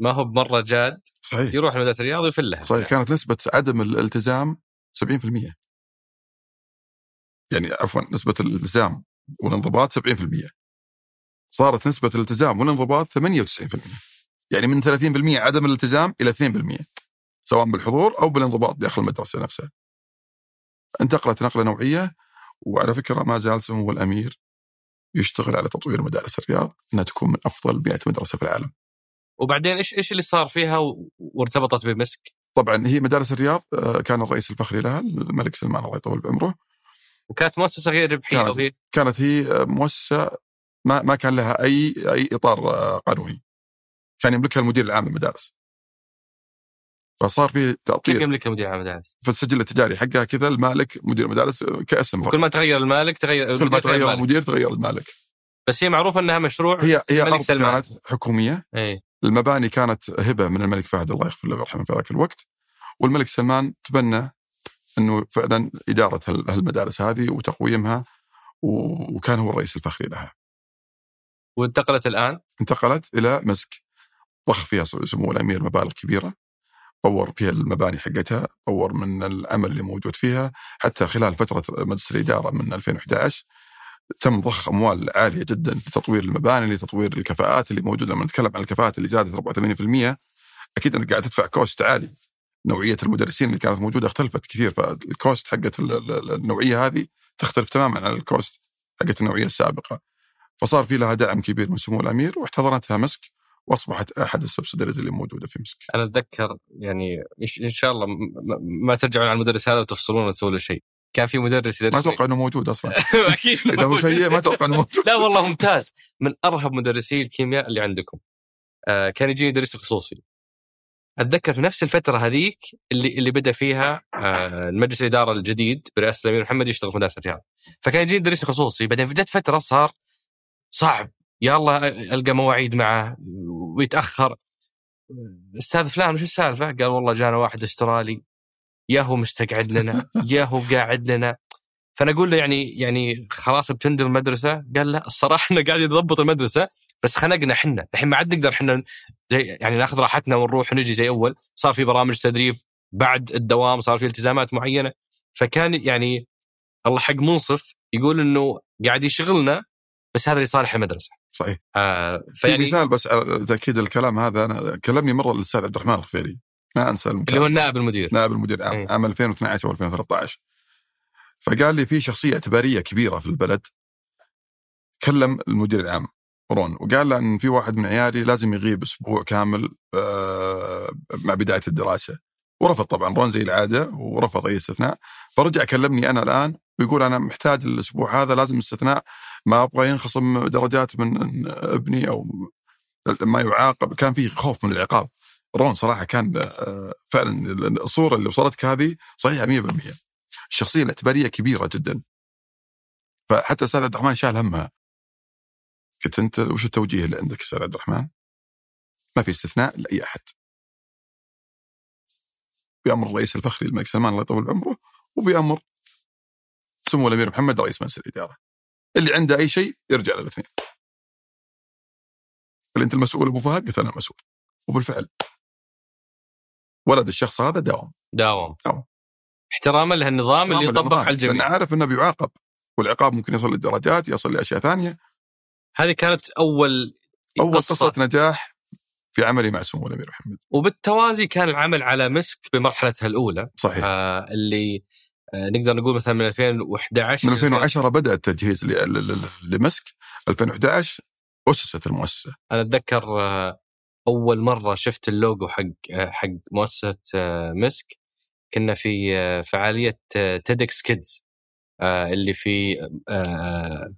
ما هو بمرة جاد صحيح. يروح لمدارس الرياض ويفلها. صحيح كانت نسبة عدم الالتزام 70% يعني عفوا نسبة الالتزام والانضباط 70% صارت نسبة الالتزام والانضباط 98% يعني من 30% عدم الالتزام إلى 2% سواء بالحضور أو بالانضباط داخل المدرسة نفسها. انتقلت نقلة نوعية وعلى فكرة ما زال سمو الأمير يشتغل على تطوير مدارس الرياض أنها تكون من أفضل 100 مدرسة في العالم. وبعدين إيش إيش اللي صار فيها وارتبطت بمسك؟ طبعا هي مدارس الرياض آه، كان الرئيس الفخري لها الملك سلمان الله يطول بعمره وكانت مؤسسة غير ربحية كانت. وهي كانت هي مؤسسة ما ما كان لها اي أي إطار آه، قانوني. كان يملكها المدير العام للمدارس. فصار في كيف تاطير يملكها مدير عام المدارس؟ في السجل التجاري حقها كذا المالك مدير المدارس آه، كاسم. كل ما تغير المالك تغير كل ما تغير. المدير تغير المالك. بس هي معروفة إنها مشروع هي هي الملك سلمان. كانت حكومية، اي المباني كانت هبة من الملك فهد الله يغفر له ويرحمه في ذاك الوقت. والملك سلمان تبنى إنه فعلا إدارة هال- هالمدارس هذه وتقويمها وكان هو الرئيس الفخري لها. وانتقلت الآن انتقلت إلى مسك ضخ فيها سمو الأمير مبالغ كبيره طور فيها المباني حقتها طور من العمل اللي موجود فيها حتى خلال فترة مجلس الإدارة من 2011 تم ضخ أموال عالية جدا لتطوير المباني لتطوير الكفاءات اللي موجودة. لما نتكلم عن الكفاءات اللي زادت 84% أكيد إنك قاعد تدفع cost عالي. نوعية المدرسين اللي كانت موجودة اختلفت كثير فال cost حقت ال- ال- النوعية هذه تختلف تماما عن ال cost حقت النوعية السابقة. فصار في لها دعم كبير من سمو الأمير واحتضنتها مسك وأصبحت أحد ال subsidiaries اللي موجودة في مسك. أنا أتذكر يعني إن شاء الله ما ترجعون على المدرس هذا وتفصلون وتسوون له شيء. كان في مدرس يدرس ما أتوقع إنه موجود أصلا. أكيد إذا هو سيء ما أتوقع إنه موجود. لا والله ممتاز. من أرهب مدرسي الكيمياء اللي عندكم. آه كان يجيني يدرس لي خصوصي. أتذكر في نفس الفترة هذيك اللي اللي بدأ فيها آه المجلس الإدارة الجديد برئاسة الأمير محمد يشتغل في مدارس الرياض. فكان يجيني يدرس لي خصوصي. بعدين جت فترة صار صعب. يا الله ألقى مواعيد معه ويتأخر. أستاذ فلان وش السالفة؟ قال والله جانا واحد أسترالي. يا هو مستقعد لنا يا هو قاعد لنا. فأنا أقول له يعني يعني خلاص بتندم المدرسة. قال لا الصراحة إحنا قاعد نضبط المدرسة بس خنقنا إحنا. الحين ما عاد نقدر إحنا يعني ناخذ راحتنا ونروح ونجي زي أول. صار في برامج تدريب بعد الدوام صار في التزامات معينة. فكان يعني الله حق منصف يقول إنه قاعد يشغلنا بس هذا لصالح المدرسة. صحيح. آه في مثال بس تأكيد الكلام هذا أنا كلمني مرة الأستاذ عبد الرحمن الخفيري. ما أنسى اللي هو. النائب المدير. نائب المدير العام إيه. عام 2012 أو 2013 فقال لي في شخصية إعتبارية كبيرة في البلد. كلم المدير العام رون وقال له إن في واحد من عيالي لازم يغيب أسبوع كامل آه، مع بداية الدراسة. ورفض طبعا رون زي العادة ورفض أي استثناء. فرجع كلمني أنا الآن ويقول أنا محتاج الأسبوع هذا لازم استثناء ما أبغى ينخصم درجات من ابني أو ما يعاقب. كان في خوف من العقاب. رون صراحة كان آه، فعلا الصورة اللي وصلتك هذه صحيحة 100% الشخصيه الاعتبارية كبيرة جدا فحتى أستاذ عبد الرحمن شال همها قلت أنت وش التوجيه اللي عندك أستاذ عبد الرحمن؟ ما في استثناء لأي أحد. بأمر الرئيس الفخري الملك سلمان الله يطول عمره وبأمر سمو الأمير محمد رئيس مجلس الإدارة. اللي عنده أي شيء يرجع للاثنين. قال أنت المسؤول أبو فهد؟ قلت أنا المسؤول. وبالفعل ولد الشخص هذا داوم داوم داوم. احتراما لهالنظام اللي يطبق على لأنه الجميع. عارف إنه بيعاقب. والعقاب ممكن يصل للدرجات يصل لأشياء ثانية. هذه كانت أول أول قصة. قصة نجاح في عملي مع سمو الأمير محمد. وبالتوازي كان العمل على مسك بمرحلتها الأولى. صحيح. آه اللي آه نقدر نقول مثلا من 2011 من 2010 بدأ التجهيز لمسك. 2011 أسست المؤسسة. أنا أتذكر آه، أول مرة شفت اللوجو حق آه، حق مؤسسة آه، مسك كنا في آه، فعالية TEDx Kids اللي في آه، آه،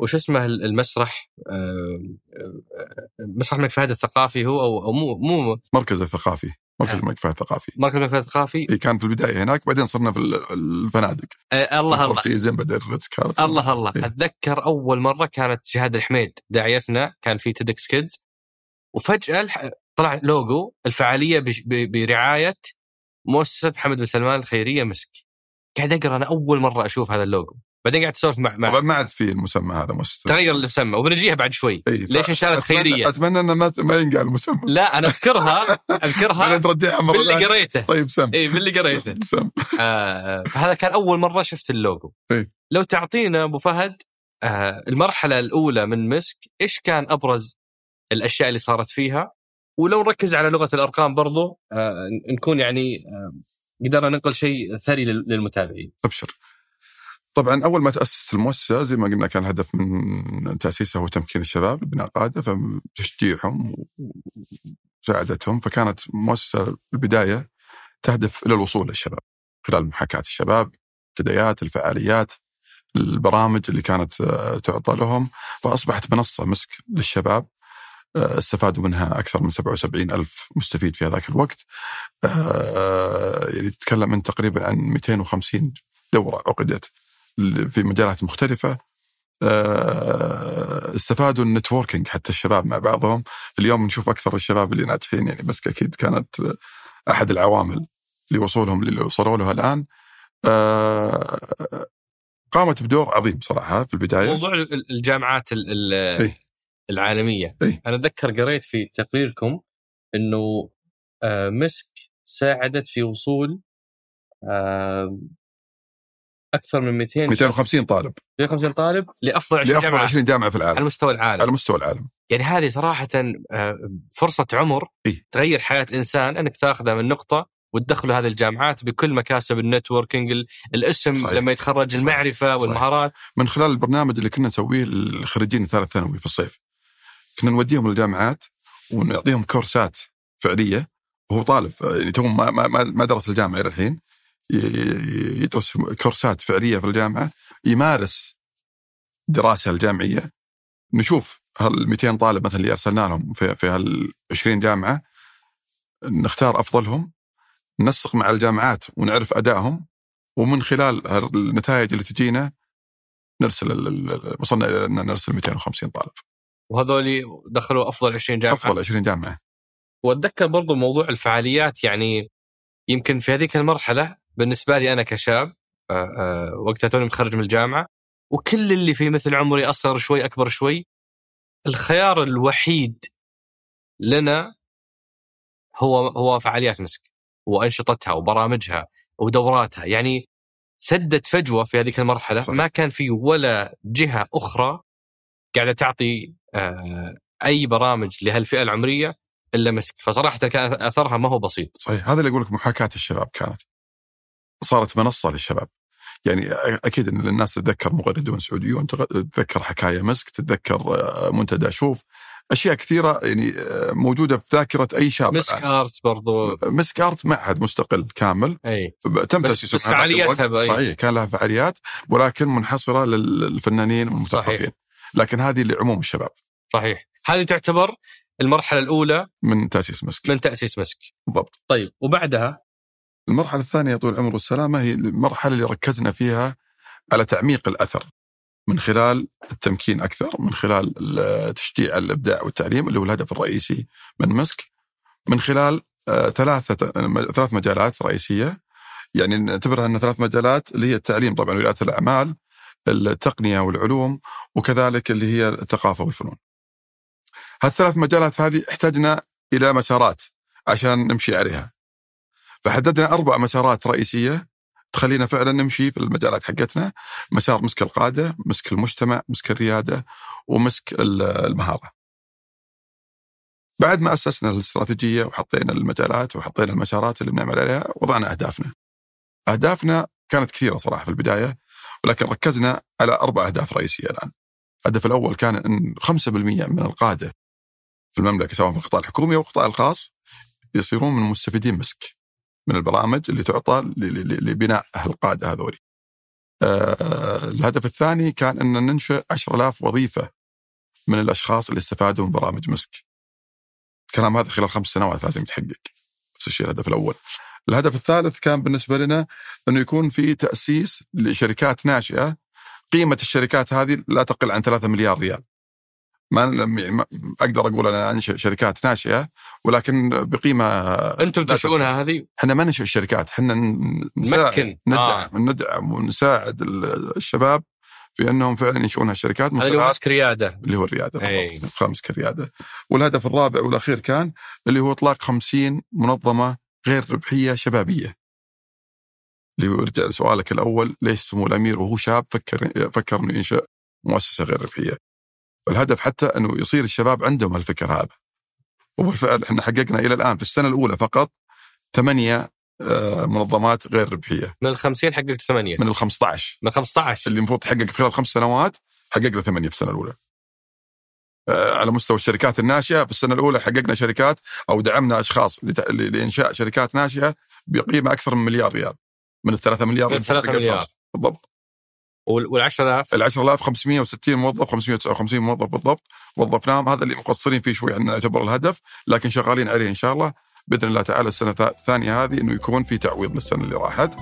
وش اسمه المسرح آه، آه، مسرح الملك فهد الثقافي هو أو مو مو مركز الثقافي مركز آه. الملك فهد الثقافي. مركز الملك فهد الثقافي. إيه، كان في البداية هناك بعدين صرنا في ال- الفنادق. آه، الله الله. season بعدين الله الله. إيه. أتذكر أول مرة كانت جهاد الحميد داعيتنا كان في TEDx Kids. وفجأة الح- طلع لوجو الفعالية بش- ب- برعاية مؤسسة محمد بن سلمان الخيرية مسك. قاعد أقرأ أنا أول مرة أشوف هذا اللوجو. بعدين قاعد أسولف مع, طبعا مع ما عاد في المسمى هذا مؤسسة. تغير المسمى وبنجيها بعد شوي. إيه، ليش إنشالت خيرية؟ أتمنى إنه ما ما ينقال المسمى. لا أنا أذكرها أذكرها. ترجعها مرة باللي. قريته. طيب سم. إي باللي قريته. سم, سم. آه فهذا كان أول مرة شفت اللوجو. إيه. لو تعطينا أبو فهد آه المرحلة الأولى من مسك إيش كان أبرز الأشياء اللي صارت فيها. ولو نركز على لغة الأرقام برضو آه نكون يعني آه قدرنا ننقل شيء ثري لل- للمتابعين. أبشر. طبعا أول ما تأسست المؤسسة زي ما قلنا كان الهدف من تأسيسها هو تمكين الشباب بناء قاده فتشجيعهم ومساعدتهم فكانت مؤسسة في البداية تهدف إلى الوصول للشباب خلال محاكاة الشباب البدايات الفعاليات البرامج اللي كانت آه، تعطى لهم. فأصبحت منصة مسك للشباب. استفادوا منها أكثر من 77 ألف مستفيد في هذاك الوقت. آه، يعني تتكلم من تقريبا عن 250 دورة عقدت في مجالات مختلفة. آه، استفادوا النتوركينج حتى الشباب مع بعضهم. اليوم نشوف أكثر الشباب اللي ناجحين يعني بس أكيد كانت أحد العوامل لوصولهم للي وصلوا له الآن. آه، قامت بدور عظيم صراحة في البداية. موضوع ال- الجامعات ال- ال- إيه. العالمية. أنا أتذكر قريت في تقريركم إنه آه مسك ساعدت في وصول آه أكثر من 200 شخص- 250 طالب 250 طالب لأفضل 20 لأفضل جامعه 20 جامعة في على العالم مستوى العالم على مستوى العالم يعني هذه صراحة آه، فرصة عمر إيه. تغير حياة إنسان إنك تأخذه من نقطة وتدخله هذه الجامعات بكل مكاسب ال networking ال- الاسم صحيح. لما يتخرج صحيح. المعرفة صحيح. والمهارات من خلال البرنامج اللي كنا نسويه للخريجين الثالث ثانوي في الصيف كنا نوديهم للجامعات ونعطيهم كورسات فعلية. وهو طالب يعني تو ما ما ما- درس الجامعة إلى الحين. يدرس كورسات فعلية في الجامعة يمارس الدراسه الجامعية. نشوف هال 200 طالب مثلا اللي أرسلنا لهم في في هال 20 جامعة نختار أفضلهم ننسق مع الجامعات ونعرف أدائهم ومن خلال النتائج اللي تجينا نرسل وصلنا إلى إن نرسل 250 طالب. وهذول دخلوا أفضل 20 جامعة. أفضل 20 جامعة. وأتذكر برضو موضوع الفعاليات يعني يمكن في هذيك المرحلة بالنسبة لي أنا كشاب آه، آه، وقتها توني متخرج من الجامعة وكل اللي في مثل عمري أصغر شوي أكبر شوي الخيار الوحيد لنا هو هو فعاليات مسك وأنشطتها وبرامجها ودوراتها. يعني سدت فجوة في هذيك المرحلة صحيح. ما كان في ولا جهة أخرى قاعدة تعطي أي برامج لهالفئة العمرية إلا مسك. فصراحة كان أثرها ما هو بسيط. صحيح. هذا اللي أقول لك محاكاة الشباب كانت. صارت منصة للشباب. يعني أكيد إن الناس تتذكر مغردون سعوديون تتذكر حكاية مسك تتذكر آه، منتدى شوف. أشياء كثيرة يعني آه، موجودة في ذاكرة أي شاب مسك. آرت برضو. مسك آرت معهد مستقل كامل. أي. تم تأسيسه بس فعالياتها. صحيح كان لها فعاليات ولكن منحصرة للفنانين والمثقفين. لكن هذه لعموم الشباب. صحيح. هذه تعتبر المرحلة الأولى من تأسيس مسك. من تأسيس مسك. بالضبط. طيب وبعدها؟ المرحلة الثانية طول العمر والسلامة هي المرحلة اللي ركزنا فيها على تعميق الأثر من خلال التمكين أكثر من خلال تشجيع الإبداع والتعليم اللي هو الهدف الرئيسي من مسك من خلال آه، ثلاثة ثلاث مجالات رئيسية. يعني نعتبرها أن ثلاث مجالات اللي هي التعليم طبعا ولايه الأعمال التقنية والعلوم وكذلك اللي هي الثقافة والفنون. هالثلاث مجالات هذه احتاجنا إلى مسارات عشان نمشي عليها. فحددنا أربع مسارات رئيسية تخلينا فعلا نمشي في المجالات حقتنا مسار مسك القادة، مسك المجتمع، مسك الريادة ومسك المهارة. بعد ما أسسنا الاستراتيجية وحطينا المجالات وحطينا المسارات اللي بنعمل عليها وضعنا أهدافنا. أهدافنا كانت كثيرة صراحة في البداية ولكن ركزنا على أربع أهداف رئيسية الآن. الهدف الأول كان إن 5% من القادة في المملكة سواء في القطاع الحكومي أو القطاع الخاص يصيرون من مستفيدين مسك من البرامج اللي تعطى لبناء القاده هذولي. آه الهدف الثاني كان أن ننشئ 10000 وظيفة من الأشخاص اللي استفادوا من برامج مسك. الكلام هذا خلال خمس سنوات لازم يتحقق. نفس الشيء الهدف الأول. الهدف الثالث كان بالنسبة لنا أنه يكون في تأسيس لشركات ناشئة قيمة الشركات هذه لا تقل عن 3 مليار ريال. ما يعني أقدر أقول أنا انشئ شركات ناشئة ولكن بقيمة أنتم تنشئونها هذه؟ إحنا ما ننشئ الشركات إحنا نساعد ندعم آه. ندعم ونساعد الشباب في أنهم فعلا ينشئون الشركات هذا اللي هو مسك ريادة. اللي هو الريادة مسك الرياده والهدف الرابع والأخير كان اللي هو إطلاق 50 منظمة غير ربحية شبابية. اللي يرجع لسؤالك الأول ليش سمو الأمير وهو شاب فكر فكر إنه ينشأ مؤسسة غير ربحية؟ الهدف حتى أنه يصير الشباب عندهم الفكر هذا. وبالفعل إحنا حققنا إلى الآن في السنة الأولى فقط ثمانية آه، منظمات غير ربحية. من ال 50 حققت ثمانية. من ال 15 من 15 اللي المفروض تحقق خلال خمس سنوات حققنا ثمانية في السنة الأولى. آه، على مستوى الشركات الناشئة في السنة الأولى حققنا شركات أو دعمنا أشخاص لإنشاء شركات ناشئة بقيمة أكثر من مليار ريال. من الثلاثة مليار من الثلاثة مليار. بالضبط. وال 10000 ال 10000 560 موظف 559 موظف بالضبط. وظفناهم هذا اللي مقصرين فيه شوي عن نعتبر الهدف لكن شغالين عليه إن شاء الله بإذن الله تعالى السنة الثانية هذه إنه يكون في تعويض للسنة اللي راحت.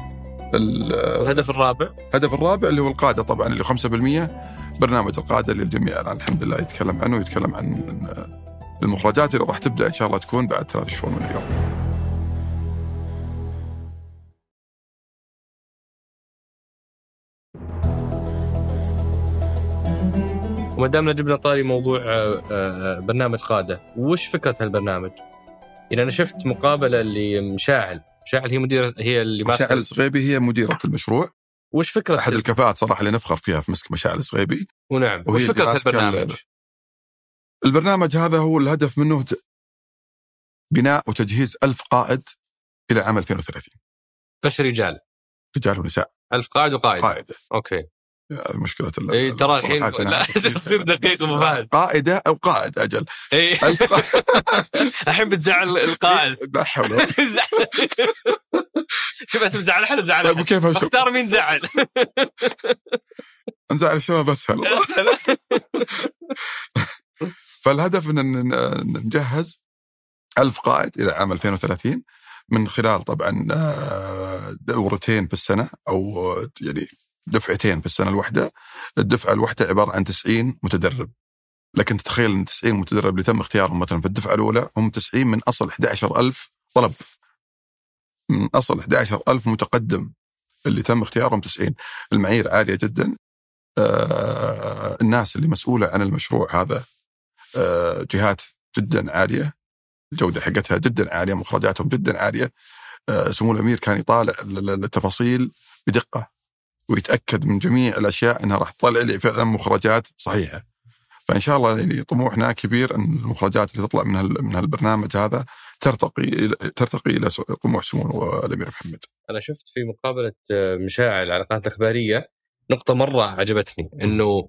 الهدف الرابع. الهدف الرابع اللي هو القادة طبعا اللي 5% برنامج القادة اللي الجميع الآن الحمد لله يتكلم عنه ويتكلم عن المخرجات اللي راح تبدأ إن شاء الله تكون بعد ثلاث شهور من اليوم. وما دامنا جبنا طاري موضوع آه، آه، برنامج قادة، وش فكرة هالبرنامج؟ يعني أنا شفت مقابلة لمشاعل، مشاعل هي مديرة هي اللي ماسكة مشاعل الصغيبي هي مديرة المشروع. وش فكرة أحد الكفاءات صراحة اللي نفخر فيها في مسك مشاعل الصغيبي ونعم وش فكرة هالبرنامج؟ البرنامج هذا هو الهدف منه بناء وتجهيز ألف قائد إلى عام 2030 بس رجال. رجال ونساء. ألف قائد وقائد. قائدة أوكي. مشكلة اي ترى الحين تصير دقيق أبو فهد. قائدة أو قائد أجل. اي الحين بتزعل القائد لا حول شوف أنت مزعل أحد مزعل؟ طيب وكيف اختار مين زعل. نزعل الشباب أسهل. أسهل. فالهدف ان نجهز ألف قائد إلى عام 2030 من خلال طبعا آه، دورتين في السنة أو يعني دفعتين في السنة الواحدة. الدفعة الواحدة عبارة عن 90 متدرب. لكن تتخيل إن 90 متدرب اللي تم اختيارهم مثلا في الدفعة الأولى هم 90 من أصل 11000 طلب. من أصل 11000 متقدم اللي تم اختيارهم 90 المعايير عالية جدا. آه الناس اللي مسؤولة عن المشروع هذا آه جهات جدا عالية. الجودة حقتها جدا عالية مخرجاتهم جدا عالية. آه سمو الأمير كان يطالع التفاصيل بدقة. ويتأكد من جميع الأشياء إنها راح تطلع لي فعلا مخرجات صحيحة. فإن شاء الله يعني طموحنا كبير إن المخرجات اللي تطلع من من هالبرنامج هذا ترتقي ترتقي إلى طموح سمو الأمير محمد. أنا شفت في مقابلة مشاعل على قناة الاخباريه نقطة مرة عجبتني إنه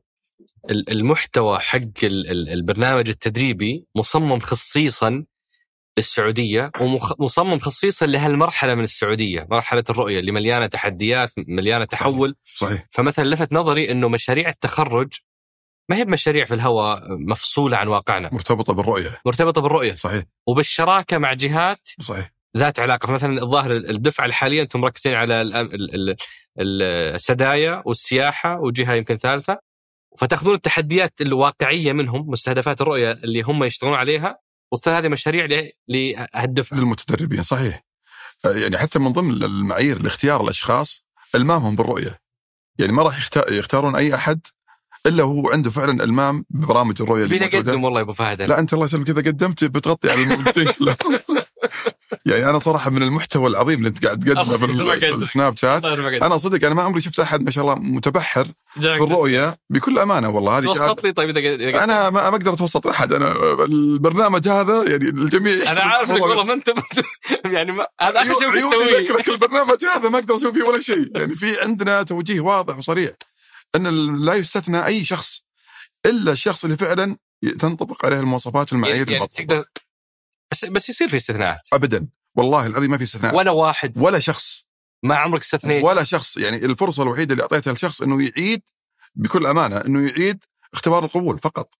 المحتوى حق البرنامج التدريبي مصمم خصيصا للسعوديه ومصمم خصيصا لهالمرحلة من السعودية، مرحلة الرؤية اللي مليانة تحديات، مليانة تحول. صحيح. صحيح. فمثلا لفت نظري إنه مشاريع التخرج ما هي مشاريع في الهواء مفصولة عن واقعنا. مرتبطة بالرؤية. مرتبطة بالرؤية. صحيح. وبالشراكة مع جهات صحيح. ذات علاقة، فمثلا الظاهر الدفعة الحالية أنتم مركزين على السدايا والسياحة وجهة يمكن ثالثة فتأخذون التحديات الواقعية منهم مستهدفات الرؤية اللي هم يشتغلون عليها وتصير هذه مشاريع ل- للدفعه للمتدربين صحيح. آه، يعني حتى من ضمن المعايير لاختيار الأشخاص ألمامهم بالرؤية. يعني ما راح يختا- يختارون أي أحد إلا هو عنده فعلا ألمام ببرامج الرؤية اللي قدم والله يا أبو فهد؟ لا أنت الله يسلمك. إذا قدمت بتغطي على كلهم. يعني أنا صراحة من المحتوى العظيم اللي أنت قاعد تقدمه في. السناب شات. أنا صدق أنا ما عمري شفت أحد ما شاء الله متبحر في الرؤية بكل أمانة والله. هذه توسط لي طيب إذا أنا ما أقدر أتوسط احد أنا البرنامج هذا يعني الجميع أنا عارف انك والله. ما أنت يعني ما هذا آخر شيء ممكن عيوني تسويه. ذكرك البرنامج هذا ما أقدر أسوي فيه ولا شيء. يعني في عندنا توجيه واضح وصريح. أن لا يستثنى أي شخص إلا الشخص اللي فعلا تنطبق عليه المواصفات والمعايير يعني, يعني. تقدر بس بس يصير في استثناءات. ابدا. والله العظيم ما في استثناء ولا واحد. ولا شخص. ما عمرك استثنيت. ولا شخص. يعني الفرصة الوحيدة اللي أعطيتها لشخص إنه يعيد بكل أمانة إنه يعيد اختبار القبول فقط.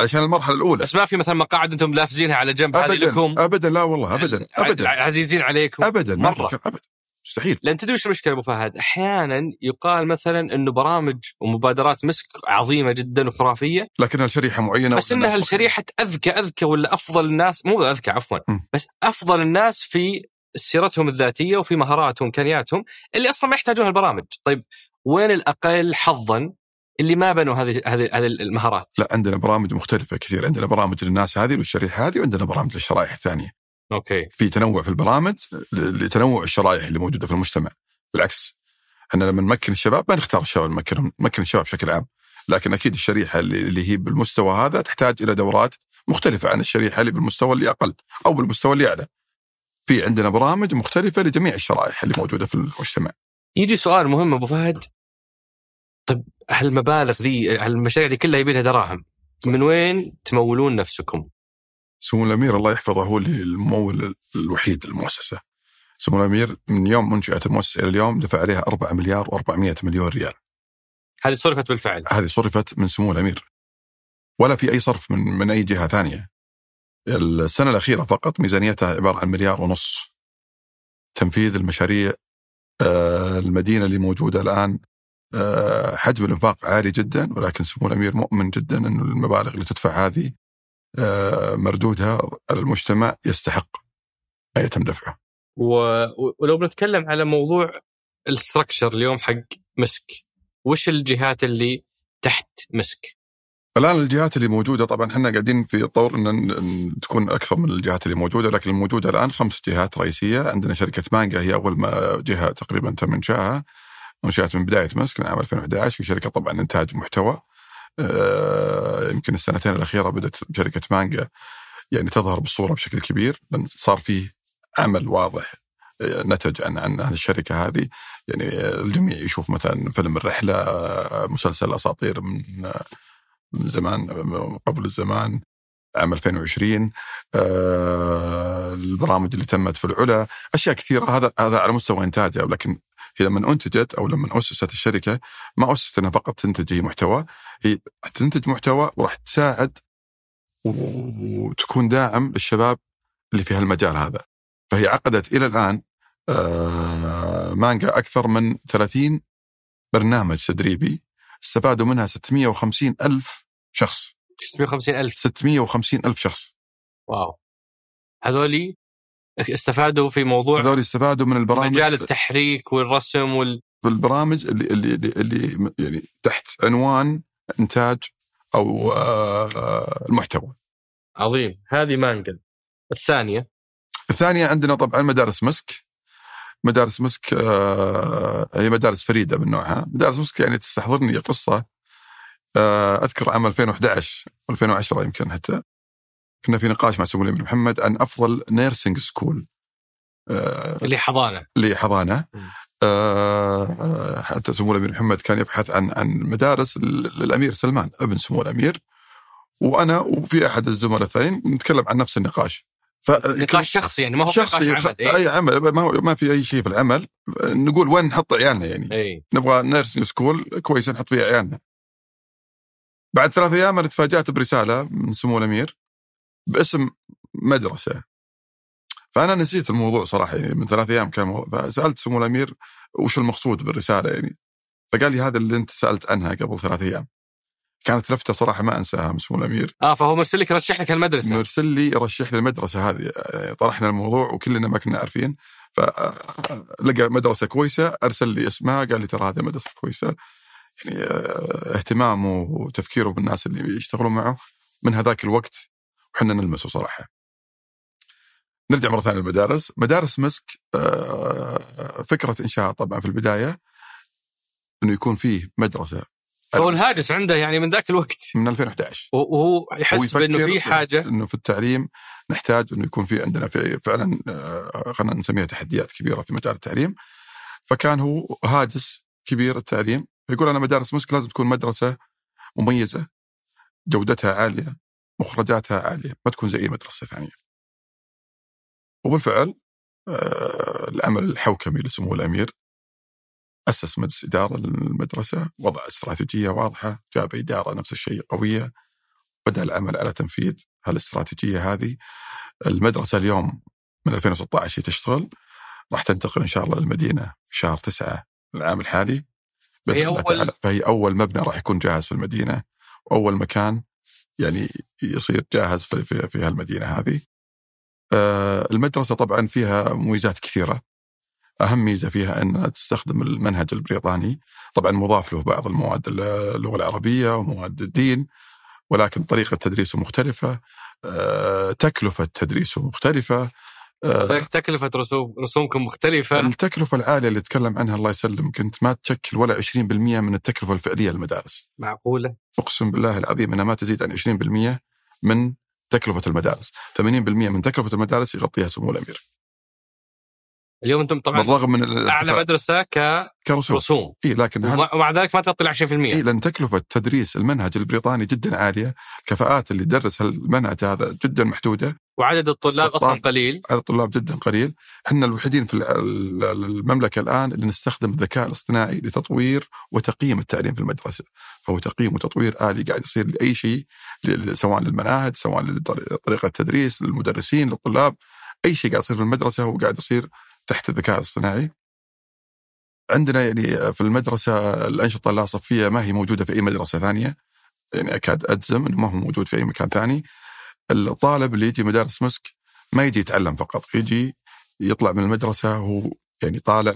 عشان المرحلة الأولى. بس ما في مثلا مقاعد أنتم لافزينها على جنب هذه لكم. ابدا. لا والله ابدا. ابدا. عزيزين عليكم. ابدا. ما مرة. ابدا. مستحيل لأن تدري وش المشكلة أبو فهد؟ أحيانا يقال مثلا إنه برامج ومبادرات مسك عظيمة جدا وخرافية لكنها لشريحة معينة بس إنها لشريحة أذكى أذكى ولا أفضل الناس مو أذكى عفوا م. بس أفضل الناس في سيرتهم الذاتية وفي مهاراتهم وامكانياتهم اللي أصلا ما يحتاجون البرامج، طيب وين الأقل حظا اللي ما بنوا هذه هذه هذه المهارات؟ لا عندنا برامج مختلفة كثير عندنا برامج للناس هذه والشريحه هذه وعندنا برامج للشرائح الثانية أوكي. في تنوع في البرامج لتنوع الشرائح اللي موجودة في المجتمع. بالعكس إحنا لما نمكن الشباب ما نختار الشباب نمكن نمكن الشباب بشكل عام. لكن أكيد الشريحة اللي, هي بالمستوى هذا تحتاج إلى دورات مختلفة عن الشريحة اللي بالمستوى اللي أقل أو بالمستوى اللي أعلى. في عندنا برامج مختلفة لجميع الشرائح اللي موجودة في المجتمع. يجي سؤال مهم أبو فهد. طيب هالمبالغ ذي هالمشاريع دي كلها يبي لها دراهم. من وين تمولون نفسكم؟ سمو الأمير الله يحفظه هو الممول الوحيد للمؤسسة. سمو الأمير من يوم منشات المؤسسة إلى اليوم دفع عليها 4 مليار و400 مليون ريال. هذه صرفت بالفعل هذه صرفت من سمو الأمير. ولا في أي صرف من من أي جهة ثانية. السنة الأخيرة فقط ميزانيتها عبارة عن مليار ونص. تنفيذ المشاريع آه، المدينة اللي موجودة الآن آه، حجم الإنفاق عالي جدا ولكن سمو الأمير مؤمن جدا انه المبالغ اللي تدفع هذه مردودها المجتمع يستحق أن يتم دفعه. و... ولو بنتكلم على موضوع الستركشر اليوم حق مسك وش الجهات اللي تحت مسك؟ الآن الجهات اللي موجودة طبعا إحنا قاعدين في طور ان تكون أكثر من الجهات اللي موجودة لكن الموجودة الآن خمس جهات رئيسية عندنا شركة مانجا هي أول ما جهة تقريبا تم انشائها أنشأت من بداية مسك من عام 2011 في شركة طبعا إنتاج محتوى آه، يمكن السنتين الأخيرة بدأت شركة مانجا يعني تظهر بالصورة بشكل كبير لأن صار فيه عمل واضح آه، نتج عن عن الشركة هذه. يعني آه، الجميع يشوف مثلا فيلم الرحلة آه، مسلسل أساطير من آه، من زمان آه، قبل الزمان عام 2020 آه، البرامج اللي تمت في العلا أشياء كثيرة. هذا هذا على مستوى انتاجها ولكن هي لما أنتجت أو لما أسست الشركة ما اسست انها فقط تنتج محتوى. هي تنتج محتوى وراح تساعد وتكون داعم للشباب اللي في هالمجال هذا. فهي عقدت إلى الآن آه، مانجا أكثر من 30 برنامج تدريبي استفادوا منها 650 ألف شخص. 650 ألف. 650 ألف شخص. واو. هذولي استفادوا في موضوع هذول استفادوا من البرامج مجال التحريك والرسم وال في البرامج اللي اللي اللي, يعني تحت عنوان إنتاج أو آه، المحتوى. عظيم. هذه مانجا الثانية؟ الثانية عندنا طبعا مدارس مسك. مدارس مسك آه، هي مدارس فريدة من نوعها، مدارس مسك يعني تستحضرني قصة آه، أذكر عام 2011 2010 يمكن حتى. كنا في نقاش مع سمو الامير محمد عن أفضل nursing school آه، اللي حضانة. لحضانه مم. آه، حتى سمو الامير محمد كان يبحث عن عن مدارس لل- للأمير سلمان ابن سمو الأمير. وأنا وفي أحد الزملاء الثانيين نتكلم عن نفس النقاش. ف نقاش شخصي يعني ما هو شخصي نقاش عمل إيه؟ أي عمل ما هو ما في أي شيء في العمل. نقول وين نحط عيالنا يعني؟ اي نبغى nursing school كويس نحط فيها عيالنا. بعد ثلاث أيام أنا تفاجأت برسالة من سمو الأمير. باسم مدرسة. فأنا نسيت الموضوع صراحة يعني من ثلاث أيام كان موضوع. فسألت سمو الأمير وش المقصود بالرسالة يعني فقال لي هذا اللي أنت سألت عنها قبل ثلاث أيام. كانت لفتة صراحة ما أنساها من سمو الأمير. آه فهو مرسل لك يرشح لك المدرسة. مرسل لي يرشح لي المدرسة هذه آه، طرحنا الموضوع وكلنا ما كنا عارفين. فلقى مدرسة كويسة أرسل لي اسمها قال لي ترى هذه مدرسة كويسة. يعني آه، اهتمامه وتفكيره بالناس اللي يشتغلون معه من هذاك الوقت وحنا نلمسه صراحة. نرجع مرة ثانية للمدارس، مدارس مسك آه، فكرة انشاء طبعا في البداية إنه يكون فيه مدرسة. فهو الهاجس عنده يعني من ذاك الوقت. من 2011 وهو يحس بإنه في حاجة. إنه في التعليم نحتاج إنه يكون في عندنا في فعلا آه، خلينا نسميها تحديات كبيرة في مجال التعليم. فكان هو هاجس كبير التعليم. يقول أنا مدارس مسك لازم تكون مدرسة مميزة جودتها عالية مخرجاتها عالية ما تكون زي أي مدرسة ثانية. وبالفعل آه، العمل الحوكمي لسمو الأمير أسس مجلس إدارة للمدرسة وضع استراتيجية واضحة جاب إدارة نفس الشيء قوية بدأ العمل على تنفيذ هالاستراتيجية هذه. المدرسة اليوم من 2016 هي تشتغل راح تنتقل إن شاء الله للمدينة في شهر تسعة العام الحالي. فهي أول فهي أول مبنى راح يكون جاهز في المدينة وأول مكان يعني يصير جاهز في, في, في هالمدينة هذه. آه، المدرسة طبعا فيها مميزات كثيرة. أهم ميزة فيها انها تستخدم المنهج البريطاني. طبعا مضاف له بعض المواد اللغة العربية ومواد الدين ولكن طريقة تدريسه مختلفة. آه، تكلفة تدريسه مختلفة. تكلفة رسوم رسومكم مختلفة. التكلفة العالية اللي تكلم عنها الله يسلمك أنت ما تشكل ولا 20% من التكلفة الفعلية للمدارس. معقولة؟ أقسم بالله العظيم أنها ما تزيد عن 20% من تكلفة المدارس. 80% من تكلفة المدارس يغطيها سمو الأمير. اليوم أنتم طبعا بالرغم من أعلى مدرسة ك كرسوم. رسوم. اي لكن ومع ذلك ما تغطي 20% اي لأن تكلفة تدريس المنهج البريطاني جدا عالية، كفاءات اللي تدرس المنهج هذا جدا محدودة. وعدد الطلاب أصلا قليل. عدد الطلاب جدا قليل، إحنا الوحيدين في المملكة الآن اللي نستخدم الذكاء الاصطناعي لتطوير وتقييم التعليم في المدرسة، فهو تقييم وتطوير آلي قاعد يصير لأي شيء سواء للمناهج سواء لطريقة التدريس للمدرسين للطلاب. أي شيء قاعد يصير في المدرسة هو قاعد يصير تحت الذكاء الاصطناعي. عندنا يعني في المدرسة الأنشطة اللاصفية ما هي موجودة في أي مدرسة ثانية. يعني أكاد أجزم أنه ما هو موجود في أي مكان ثاني. الطالب اللي يجي مدارس مسك ما يجي يتعلم فقط يجي يطلع من المدرسة هو يعني طالع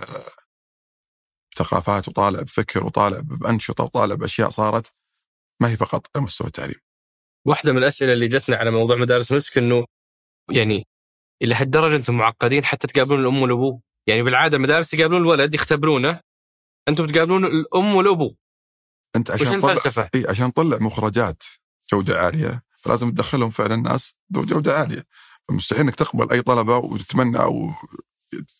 ثقافات وطالع بفكر وطالع بأنشطة وطالع بأشياء صارت ما هي فقط على مستوى التعليم. واحدة من الأسئلة اللي جتنا على موضوع مدارس مسك أنه يعني إلى هالدرجه أنتم معقدين حتى تقابلون الأم والأبو؟ يعني بالعادة المدارس يقابلون الولد يختبرونه أنتم تقابلون الأم والأبو. أنت عشان وش الفلسفة؟ إي عشان تطلع مخرجات جودة عالية فلازم تدخلهم فعلا ناس ذو جودة عالية. فمستحيل إنك تقبل أي طلبة وتتمنى أو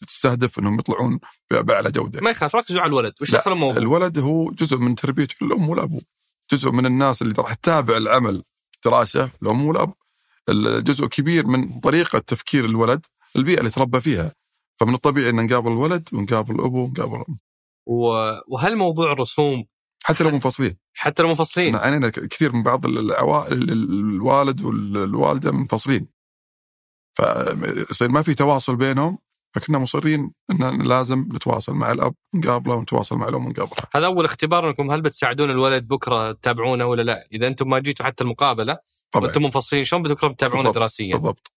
تستهدف إنهم يطلعون بأعلى جودة. ما يخاف ركزوا على الولد. وش دخل الموضوع؟ الولد هو جزء من تربيه الام والأبو. جزء من الناس اللي راح تتابع العمل دراسة الام والأب. جزء كبير من طريقة تفكير الولد البيئة اللي تربى فيها. فمن الطبيعي ان نقابل الولد ونقابل الأبو ونقابل الأم. وهل موضوع الرسوم حتى لو منفصلين حتى لو منفصلين عانينا كثير من بعض العوائل الوالد والوالده منفصلين فيصير ما في تواصل بينهم فكنا مصرين إن لازم نتواصل مع الأب نقابله ونتواصل مع الأم ونقابلها. هذا أول اختبار انكم هل بتساعدون الولد بكرة تتابعونه ولا لا؟ إذا أنتم ما جيتوا حتى المقابلة طبعا وأنتم منفصلين شلون بتكرم تتابعونه دراسيا؟ بالضبط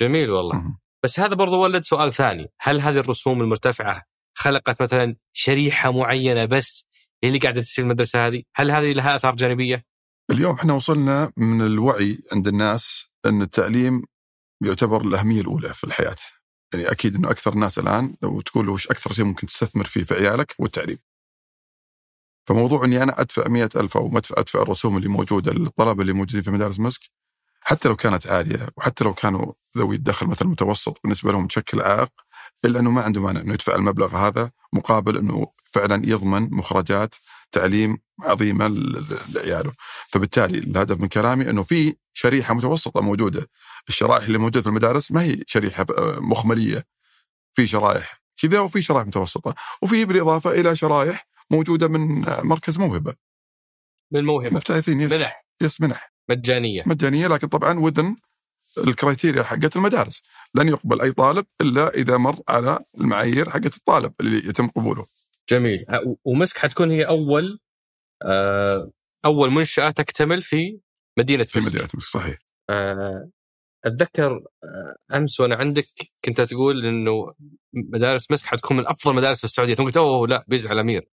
جميل والله م- بس هذا برضو ولد سؤال ثاني هل هذه الرسوم المرتفعة خلقت مثلا شريحة معينة بس اللي قاعدة تصير المدرسة هذه؟ هل هذه لها آثار جانبية؟ اليوم إحنا وصلنا من الوعي عند الناس إن التعليم يعتبر الأهمية الأولى في الحياة. يعني أكيد إنه أكثر الناس الآن لو تقول وش أكثر شيء ممكن تستثمر فيه في عيالك هو التعليم. فموضوع إني أنا أدفع مئة ألف أو أدفع الرسوم اللي موجودة للطلبه اللي موجودين في مدارس مسك حتى لو كانت عالية وحتى لو كانوا ذوي الدخل مثلا متوسط بالنسبة لهم تشكل عائق إلا إنه ما عنده مانع إنه يدفع المبلغ هذا مقابل إنه فعلا يضمن مخرجات تعليم عظيمة لعياله، فبالتالي الهدف من كلامي إنه في شريحة متوسطة موجودة، الشرائح اللي موجودة في المدارس ما هي شريحة مخملية. في شرائح كذا وفي شرائح متوسطة، وفي بالإضافة إلى شرائح موجودة من مركز موهبة. من موهبة. مبتعثين يس منح. يس منح. مجانية. مجانية لكن طبعا within ال criteria حقت المدارس. لن يقبل أي طالب إلا إذا مر على المعايير حقت الطالب اللي يتم قبوله. جميل. ومسك حتكون هي أول أول منشأة تكتمل في مدينة في مسك. مدينة مسك صحيح. أتذكر أمس وأنا عندك كنت تقول إنه مدارس مسك حتكون من أفضل مدارس في السعودية. ثم قلت أوه لا بيزعل أمير.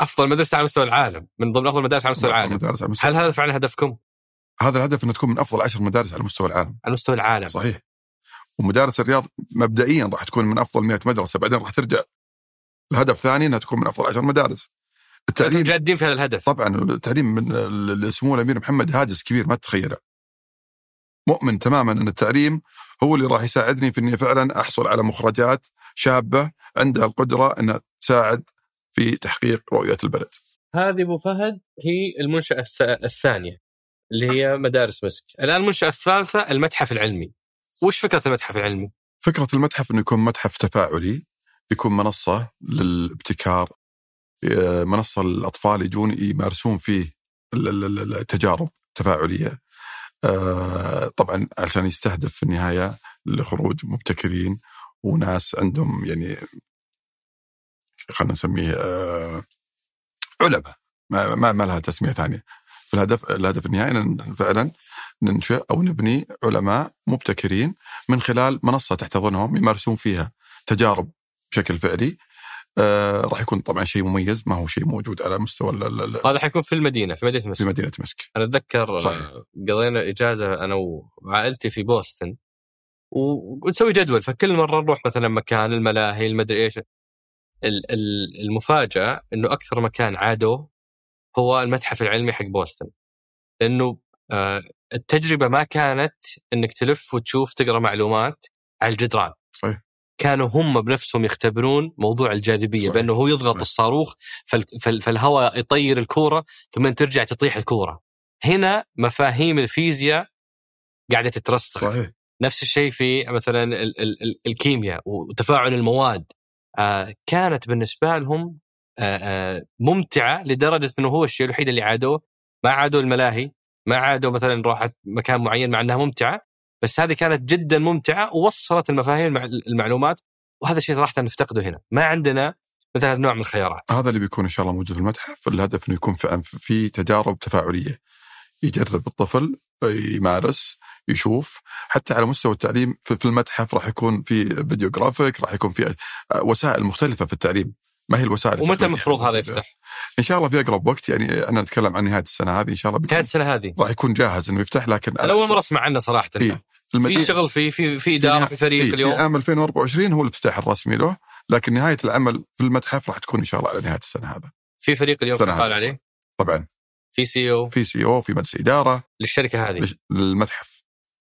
أفضل مدرسة على مستوى العالم من ضمن أفضل مدارس على مستوى العالم. مدارس على مستوى هل هذا فعلا هدفكم؟ هذا الهدف إنه تكون من أفضل عشر مدارس على مستوى العالم. على مستوى العالم. صحيح. ومدارس الرياض مبدئيا راح تكون من أفضل 100 مدرسة بعدين راح ترجع. الهدف ثاني إنها تكون من أفضل عشر مدارس. التعليم جادين في هذا الهدف. طبعا التعليم من سمو الأمير محمد هاجس كبير ما تتخيله. مؤمن تماما إن التعليم هو اللي راح يساعدني في إني فعلا أحصل على مخرجات شابة عندها القدرة إنها تساعد في تحقيق رؤيه البلد. هذه أبو فهد هي المنشأة الث- الثانية اللي هي مدارس مسك. الآن المنشأة الثالثة المتحف العلمي. وش فكرة المتحف العلمي؟ فكرة المتحف إنه يكون متحف تفاعلي يكون منصة للابتكار آه، منصة للأطفال يجون يمارسون فيه ال- ال- ال- التجارب التفاعليه آه، طبعا عشان يستهدف في النهاية لخروج مبتكرين وناس عندهم يعني خلينا نسميه آه، علماء ما ما, ما لها تسمية ثانية. فالهدف الهدف النهائي إن فعلا ننشئ أو نبني علماء مبتكرين من خلال منصة تحتضنهم يمارسون فيها تجارب بشكل فعلي. آه راح يكون طبعا شيء مميز ما هو شيء موجود على مستوى هذا حيكون في المدينة في مدينة في مسك مدينة مسك. أنا أتذكر صحيح. آه، قضينا إجازة أنا وعائلتي في بوسطن ونسوي جدول. فكل مرة نروح مثلا مكان الملاهي المدري إيش. المفاجأة إنه أكثر مكان عادوه هو المتحف العلمي حق بوسطن. لأنه آه، التجربة ما كانت إنك تلف وتشوف تقرأ معلومات على الجدران. صحيح. كانوا هم بنفسهم يختبرون موضوع الجاذبية صحيح. بأنه هو يضغط صحيح. الصاروخ فال- فال- فالهواء يطير الكورة ثم ترجع تطيح الكورة. هنا مفاهيم الفيزياء قاعدة تترسخ. صحيح. نفس الشيء في مثلا ال- ال- ال- الكيمياء وتفاعل المواد. كانت بالنسبة لهم آه، آه، ممتعة لدرجة إنه هو الشيء الوحيد اللي عادوه. ما عادوا الملاهي ما عادوا مثلا راحت مكان معين مع إنها ممتعة بس هذه كانت جدا ممتعة ووصلت المفاهيم المع- المعلومات وهذا الشيء صراحة نفتقده هنا. ما عندنا مثل هذا النوع من الخيارات. هذا اللي بيكون إن شاء الله موجود في المتحف. الهدف إنه يكون في تجارب تفاعلية. يجرب الطفل يمارس يشوف. حتى على مستوى التعليم في المتحف راح يكون في فيديو جرافيك راح يكون في وسائل مختلفة في التعليم. ما هي الوسائل ومتى. المفروض هذا يفتح؟ إن شاء الله في أقرب وقت يعني أنا نتكلم عن نهاية السنة هذه إن شاء الله كانت السنة هذه؟ راح يكون جاهز إنه يفتح لكن أنا أول مرة أسمع عنه صراحة. إيه. في شغل في في في إدارة في فريق إيه، اليوم. في عام 2024 هو الافتتاح الرسمي له لكن نهاية العمل في المتحف راح تكون إن شاء الله على نهاية السنة هذا. في فريق اليوم شغال. عليه؟ طبعا. في CEO؟ في CEO في مجلس إدارة. للشركة هذه. لش-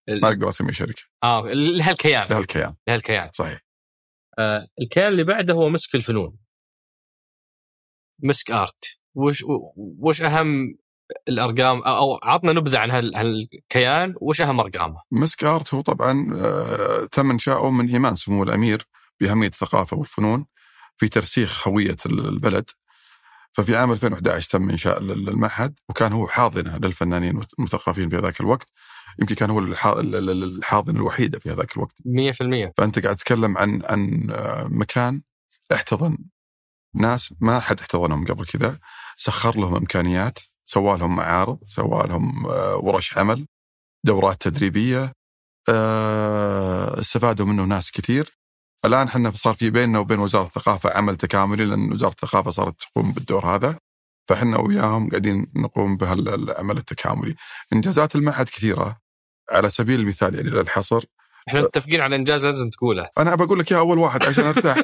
للمتحف ما ال- أقدر اسميه شركه آه لهالكيان. لهالكيان. لهالكيان. صحيح. آه الكيان اللي بعده هو مسك الفنون. مسك آرت. وش وش أهم الأرقام؟ أو عطنا نبذة عن هال- هالكيان. وش أهم أرقامه؟ مسك آرت هو طبعا آه، تم انشاؤه من إيمان سمو الأمير بأهمية الثقافة والفنون في ترسيخ هوية ال- البلد. ففي عام 2011 تم إنشاء ال- ال- المعهد وكان هو حاضنة للفنانين والمثقفين في ذاك الوقت. يمكن كان هو الح- ال- ال- الحاضنه الوحيده في هذاك الوقت. 100% فأنت قاعد تتكلم عن عن آه، مكان احتضن. ناس ما حد احتضنهم قبل كذا. سخر لهم إمكانيات سوى لهم معارض سوى لهم آه، ورش عمل دورات تدريبية آه، استفادوا منه ناس كثير. الآن إحنا صار في بيننا وبين وزارة الثقافة عمل تكاملي لأن وزارة الثقافة صارت تقوم بالدور هذا. فإحنا وياهم قاعدين نقوم بهالعمل التكاملي. إنجازات المعهد كثيرة. على سبيل المثال يعني للحصر إحنا متفقين على إنجاز لازم تقوله. أنا بقول لك يا أول واحد عشان أرتاح.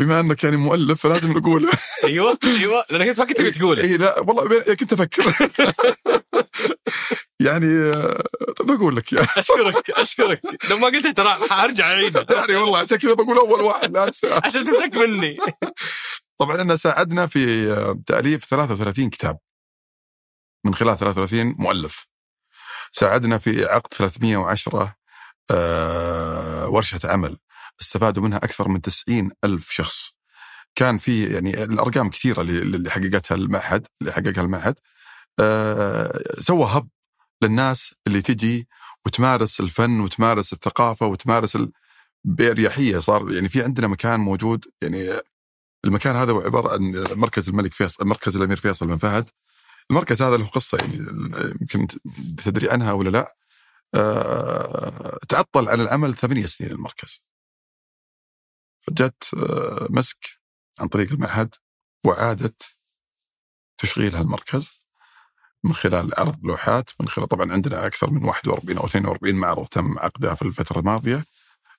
بما إنك يعني مؤلف فلازم نقول أيوه أيوه لأنك أنت ما كنت تبي تقوله. اي لا والله بي- كنت أفكر. يعني آه، طب بقول لك يا أشكرك أشكرك. لو ما قلت ترى حارجع أعيده. يعني والله عشان كذا بقول أول واحد لا عشان تمسك مني. طبعا انا ساعدنا في آه، تأليف 33 كتاب. من خلال 33 مؤلف. ساعدنا في عقد 310 آه، ورشة عمل. استفادوا منها أكثر من 90 ألف شخص. كان في يعني الأرقام كثيرة اللي حققتها المعهد اللي حققها المعهد. آه، سوى هب للناس اللي تجي وتمارس الفن وتمارس الثقافة وتمارس ال... بأريحية. صار يعني في عندنا مكان موجود. يعني المكان هذا هو عبارة عن مركز الملك فيصل مركز الأمير فيصل بن فهد. المركز هذا له قصة يعني يمكن تدري عنها ولا لا. أه تعطل عن العمل ثمانية سنين المركز. فجت أه مسك عن طريق المعهد وعادت تشغيل هالمركز من خلال عرض لوحات من خلال طبعا عندنا أكثر من 41 أو 42 معرض تم عقدها في الفترة الماضية.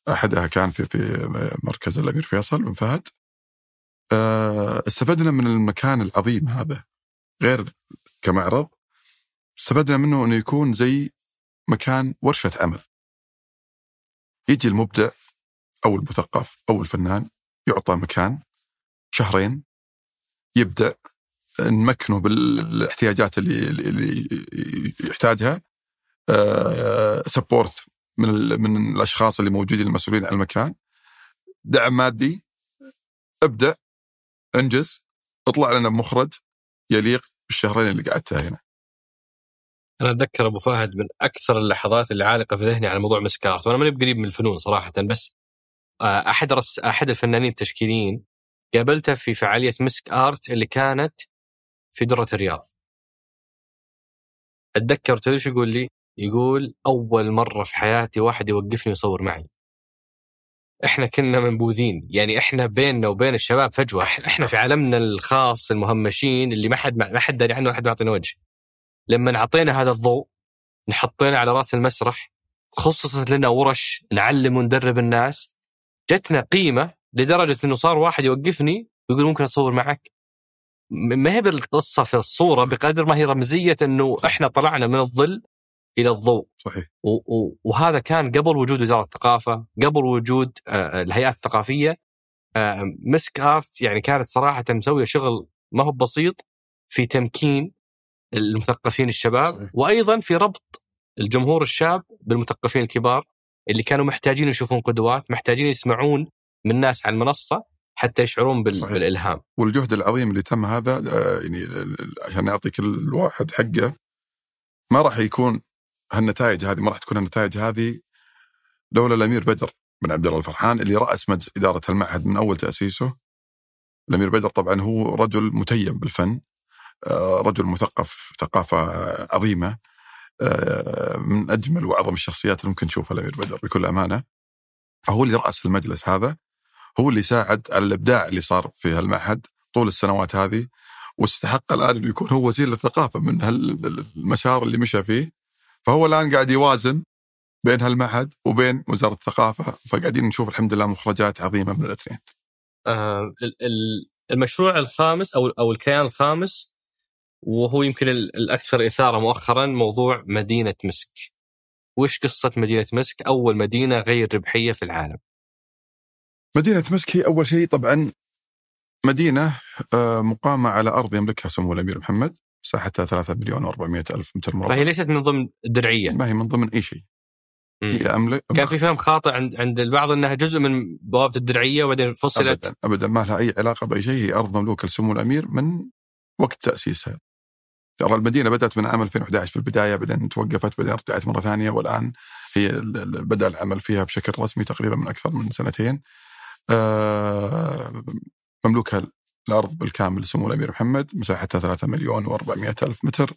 أحدها كان في في مركز الأمير فيصل بن فهد. آه، استفدنا من المكان العظيم هذا غير كمعرض استفدنا منه إنه يكون زي مكان ورشة عمل يجي المبدع أو المثقف أو الفنان يعطى مكان شهرين يبدع نمكنه بالإحتياجات اللي اللي يحتاجها سبورت من من الأشخاص اللي موجودين المسؤولين عن المكان. دعم مادي ابدع انجز اطلع لنا بمخرج يليق بالشهرين اللي قعدتها هنا. أنا أتذكر أبو فهد من أكثر اللحظات اللي عالقه في ذهني على موضوع مسكارت وأنا ماني بقريب من الفنون صراحة بس أحد رس أحد الفنانين التشكيليين قابلته في فعالية مسك آرت اللي كانت في درة الرياض أتذكر تدري يقول لي؟ يقول أول مرة في حياتي واحد يوقفني ويصور معي. إحنا كنا منبوذين، يعني إحنا بيننا وبين الشباب فجوة، إحنا في عالمنا الخاص المهمشين اللي ما حد ما حد داري عنه واحد بيعطينا وجه. لما اعطينا هذا الضوء نحطينا على رأس المسرح خصصت لنا ورش نعلم وندرب الناس جتنا قيمة لدرجة إنه صار واحد يوقفني ويقول ممكن اصور معك. ما هي بالقصة في الصورة بقدر ما هي رمزية إنه إحنا طلعنا من الظل إلى الضوء صحيح وهذا كان قبل وجود وزارة الثقافة قبل وجود الهيئات الثقافية مسك آرت يعني كانت صراحة مسوية شغل ما هو بسيط في تمكين المثقفين الشباب صحيح. وأيضا في ربط الجمهور الشاب بالمثقفين الكبار اللي كانوا محتاجين يشوفون قدوات محتاجين يسمعون من ناس على المنصه حتى يشعرون بال... صحيح. بالإلهام والجهد العظيم اللي تم هذا يعني عشان نعطي كل واحد حقه ما راح يكون هالنتائج هذه ما راح تكون النتائج هذه لولا الأمير بدر بن عبد الله الفرحان اللي رأس مجلس إدارة المعهد من أول تأسيسه. الأمير بدر طبعا هو رجل متيم بالفن رجل مثقف ثقافة عظيمة من أجمل وأعظم الشخصيات اللي ممكن تشوفها الأمير بدر بكل أمانة. فهو اللي رأس المجلس هذا هو اللي ساعد على الإبداع اللي صار في هالمعهد طول السنوات هذه واستحق الآن انه يكون هو وزير الثقافة من هالمسار اللي مشى فيه. فهو الآن قاعد يوازن بين هالمعهد وبين وزارة الثقافة فقاعدين نشوف الحمد لله مخرجات عظيمة من الاثنين. آه المشروع الخامس أو أو الكيان الخامس وهو يمكن الأكثر إثارة مؤخرا موضوع مدينة مسك. وش قصة مدينة مسك؟ أول مدينة غير ربحية في العالم. مدينة مسك هي أول شيء طبعا مدينة آه، مقامة على أرض يملكها سمو الأمير محمد مساحتها 3 مليون و400 ألف متر مربع. فهي ليست من ضمن الدرعية ما هي من ضمن أي شيء. هي أملك كان في فهم خاطئ عند عند البعض أنها جزء من بوابة الدرعية وبعدين فصلت. أبدا, أبدا. ما لها أي علاقة بأي شيء. هي أرض مملوكة لسمو الأمير من وقت تأسيسها. ترى المدينة بدأت من عام 2011 في البداية بعدين توقفت بعدين رجعت مرة ثانية. والآن هي بدأ العمل فيها بشكل رسمي تقريبا من أكثر من سنتين. آه، مملوكها الأرض بالكامل سمو الأمير محمد مساحتها 3 مليون و400 ألف متر.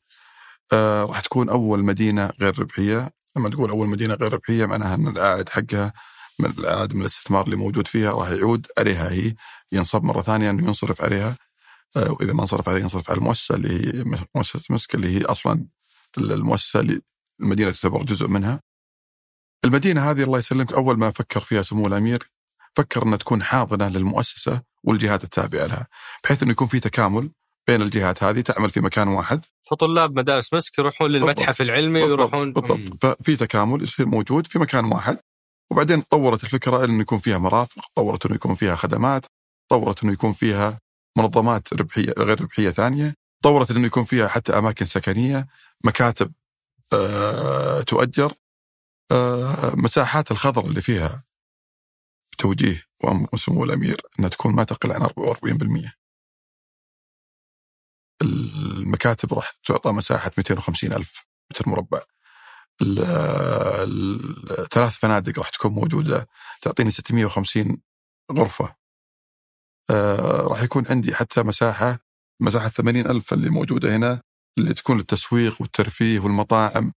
آه، راح تكون أول مدينة غير ربحية. لما تقول أول مدينة غير ربحية معناها أن العائد حقها من العائد من الاستثمار اللي موجود فيها راح يعود عليها هي ينصب مرة ثانية أنه ينصرف عليها. آه، وإذا ما انصرف عليها ينصرف على المؤسسة اللي هي مؤسسة مسك اللي هي أصلا المؤسسة اللي المدينة تعتبر جزء منها. المدينة هذه الله يسلمك أول ما فكر فيها سمو الأمير فكر إنها تكون حاضنة للمؤسسة. والجهات التابعة لها، بحيث إنه يكون في تكامل بين الجهات هذه تعمل في مكان واحد. فطلاب مدارس مسك يروحون للمتحف العلمي ويروحون بالضبط. ففي تكامل يصير موجود في مكان واحد. وبعدين تطورت الفكرة إنه يكون فيها مرافق، طورت إنه يكون فيها خدمات، طورت إنه يكون فيها منظمات ربحية غير ربحية ثانية، طورت إنه يكون فيها حتى أماكن سكنية، مكاتب أه تؤجر أه مساحات الخضراء اللي فيها. بتوجيه وسمو الأمير أنها تكون ما تقل عن 44%. المكاتب راح تعطى مساحة 250 ألف متر مربع. الثلاث فنادق راح تكون موجودة تعطيني 650 غرفة آه راح يكون عندي حتى مساحة مساحة 80 ألف اللي موجودة هنا اللي تكون للتسويق والترفيه والمطاعم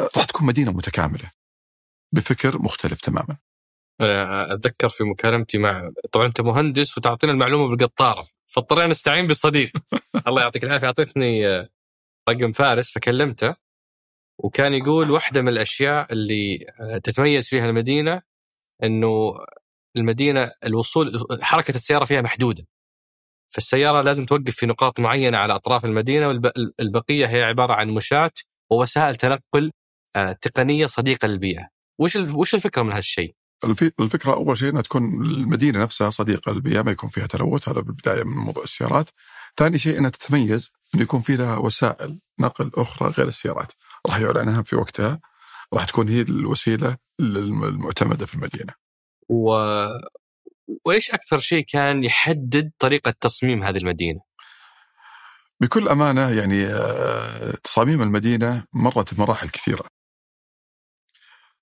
آه راح تكون مدينة متكاملة بفكر مختلف تماما أنا أتذكر في مكالمتي مع طبعا أنت مهندس وتعطينا المعلومة بالقطارة. فاضطرينا نستعين بالصديق. الله يعطيك العافية. أعطيتني آه، رقم فارس فكلمته. وكان يقول واحدة من الأشياء اللي آه، تتميز فيها المدينة إنه المدينة الوصول حركة السيارة فيها محدودة. فالسيارة لازم توقف في نقاط معينة على أطراف المدينة والبقيه هي عبارة عن مشاة ووسائل تنقل آه، تقنية صديقة للبيئة. وش وش الفكرة من هالشيء؟ الفكرة أول شيء إنها تكون المدينة نفسها صديقة للبيئة ما يكون فيها تلوث هذا بالبداية من موضوع السيارات. ثاني شيء إنها تتميز انه يكون في لها وسائل نقل أخرى غير السيارات. راح يعلن عنها في وقتها راح تكون هي الوسيلة المعتمده في المدينة. و... وإيش أكثر شيء كان يحدد طريقة تصميم هذه المدينة؟ بكل أمانة يعني آه، تصاميم المدينة مرت بمراحل كثيرة.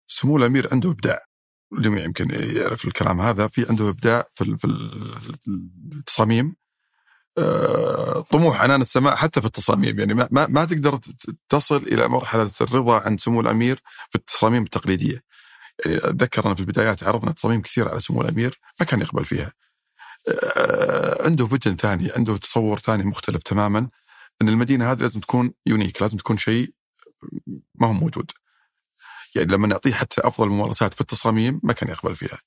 سمو الأمير عنده إبداع الجميع يمكن يعرف الكلام هذا في عنده إبداع في في التصاميم آه، طموح عنان السماء حتى في التصاميم يعني ما, ما تقدر تصل إلى مرحلة الرضا عند سمو الأمير في التصاميم التقليدية. يعني أتذكر أنا في البدايات عرضنا تصاميم كثيره على سمو الأمير ما كان يقبل فيها. آه، عنده فيجن ثاني، عنده تصور ثاني مختلف تماما إن المدينة هذه لازم تكون يونيك، لازم تكون شيء ما هو موجود. يعني لما نعطيه حتى أفضل الممارسات في التصاميم ما كان يقبل فيها.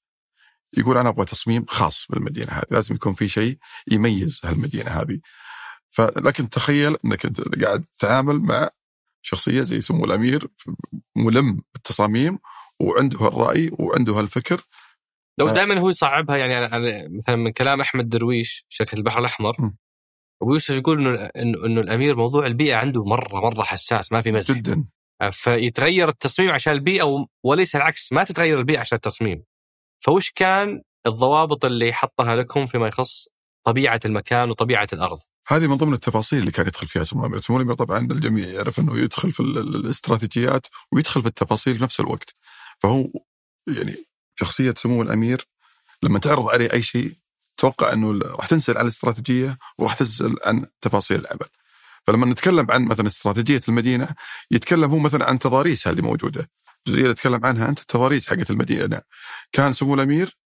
يقول أنا أبغى تصميم خاص بالمدينة هذه، لازم يكون في شيء يميز هالمدينة هذه. فلكن تخيل إنك أنت قاعد تتعامل مع شخصية زي سمو الأمير ملم بالتصاميم وعنده الراي وعنده الفكر لو دائما هو يصعبها يعني مثلا من كلام أحمد درويش شركة البحر الأحمر أبو يوسف يقول إنه إنه الأمير موضوع البيئة عنده مرة مرة حساس ما في مزح جدا فيتغير التصميم عشان البيئة وليس العكس ما تتغير البيئة عشان التصميم. فوش كان الضوابط اللي حطها لكم فيما يخص طبيعة المكان وطبيعة الأرض؟ هذه من ضمن التفاصيل اللي كان يدخل فيها سمو الامير، سمو الامير طبعا الجميع يعرف إنه يدخل في الاستراتيجيات ويدخل في التفاصيل في نفس الوقت. فهو يعني شخصية سمو الأمير لما تعرض عليه أي شيء توقع إنه راح تنسال عن الاستراتيجية وراح تسال عن تفاصيل العمل. فلما نتكلم عن مثلا استراتيجية المدينة يتكلم هو مثلا عن تضاريسها اللي موجودة الجزئيه اللي تكلم عنها أنت التضاريس حقت المدينة كان سمو الأمير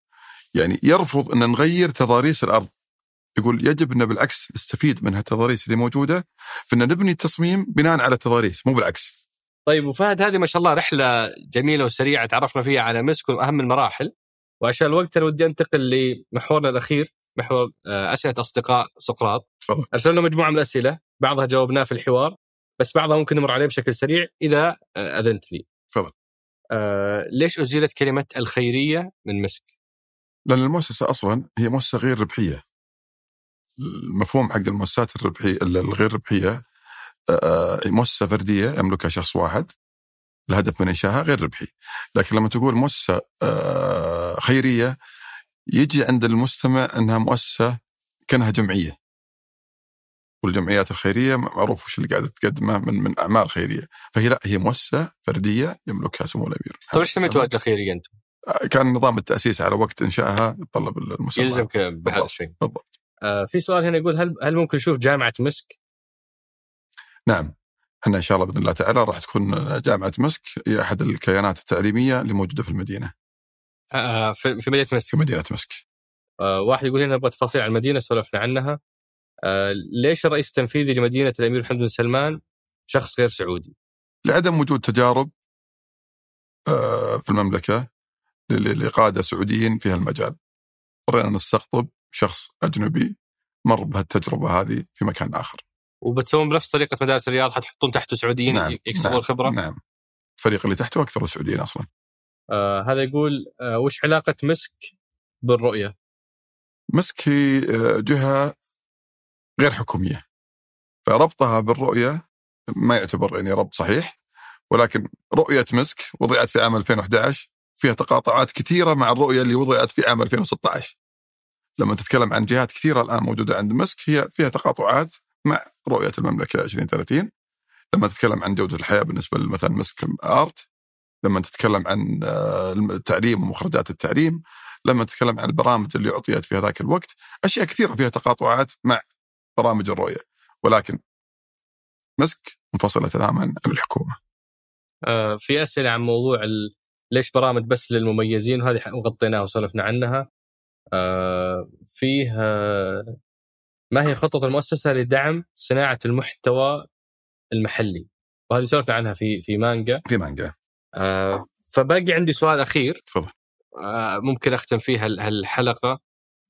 يعني يرفض أن نغير تضاريس الأرض يقول يجب أن بالعكس نستفيد من هالتضاريس اللي موجودة في ان نبني التصميم بناء على التضاريس مو بالعكس. طيب وفهد هذه ما شاء الله رحلة جميلة وسريعة تعرفنا فيها على مسك واهم المراحل وعشان الوقت أنا ودي أنتقل لمحورنا الأخير محور آه، اسئله أصدقاء سقراط. تفضل. ارسلنا مجموعة من الأسئلة بعضها جاوبناه في الحوار بس بعضها ممكن نمر عليه بشكل سريع إذا آه، أذنت لي. تفضل. آه ليش أزيلت كلمة الخيرية من مسك؟ لأن المؤسسة أصلا هي مؤسسة غير ربحية. المفهوم حق المؤسسات الربحية الغير ربحية آه، مؤسسة فردية يملكها شخص واحد الهدف من إنشائها غير ربحي لكن لما تقول مؤسسة آه، خيرية يجي عند المستمع إنها مؤسسة كأنها جمعية والجمعيات الخيرية معروف وش اللي قاعدة تقدمه من من أعمال خيرية فهي لا هي مؤسسه فردية يملكها سمو الأمير طيب إيش سميتوا الخيريه أنتم؟ آه، كان نظام التأسيس على وقت إنشائها يتطلب المسمى يلزمك بهذا الشيء بالضبط آه في سؤال هنا يقول هل هل ممكن نشوف جامعة مسك؟ نعم إحنا إن شاء الله بإذن الله تعالى راح تكون جامعة مسك هي أحد الكيانات التعليمية اللي موجودة في المدينة. آه في في مدينة مسك. في مدينة مسك. آه واحد يقول هنا نبغى تفاصيل عن المدينة سولفنا عنها. آه ليش الرئيس التنفيذي لمدينة الأمير محمد بن سلمان شخص غير سعودي؟ لعدم وجود تجارب آه في المملكة لقادة سعوديين في هالمجال. اضطرينا نستقطب شخص أجنبي مر بهالتجربة هذه في مكان آخر. وبتسوون بنفس طريقة مدارس الرياض حتحطون تحته سعوديين نعم. يكسبون نعم. الخبرة؟ نعم الفريق اللي تحته أكثر سعوديين أصلا. آه هذا يقول آه وش علاقة مسك بالرؤية؟ مسك هي آه، جهة غير حكومية. فربطها بالرؤية ما يعتبر يعني ربط صحيح ولكن رؤية مسك وضعت في عام 2011 فيها تقاطعات كثيرة مع الرؤية اللي وضعت في عام 2016 لما تتكلم عن جهات كثيرة الآن موجودة عند مسك هي فيها تقاطعات مع رؤية المملكة 2030 لما تتكلم عن جودة الحياة بالنسبة مثلا مسك آرت لما تتكلم عن آه، التعليم ومخرجات التعليم لما نتكلم عن البرامج اللي أعطيت في هذاك الوقت أشياء كثيرة فيها تقاطعات مع برامج الرؤية ولكن مسك منفصلة تماما عن الحكومة. آه في أسئلة عن موضوع ال... ليش برامج بس للمميزين وهذه غطيناها وسولفنا عنها. آه فيه آه ما هي خطه المؤسسة لدعم صناعة المحتوى المحلي؟ وهذه سولفنا عنها في في مانجا. في مانجا. آه فباقي عندي سؤال أخير تفضل. آه ممكن أختم فيه هالحلقة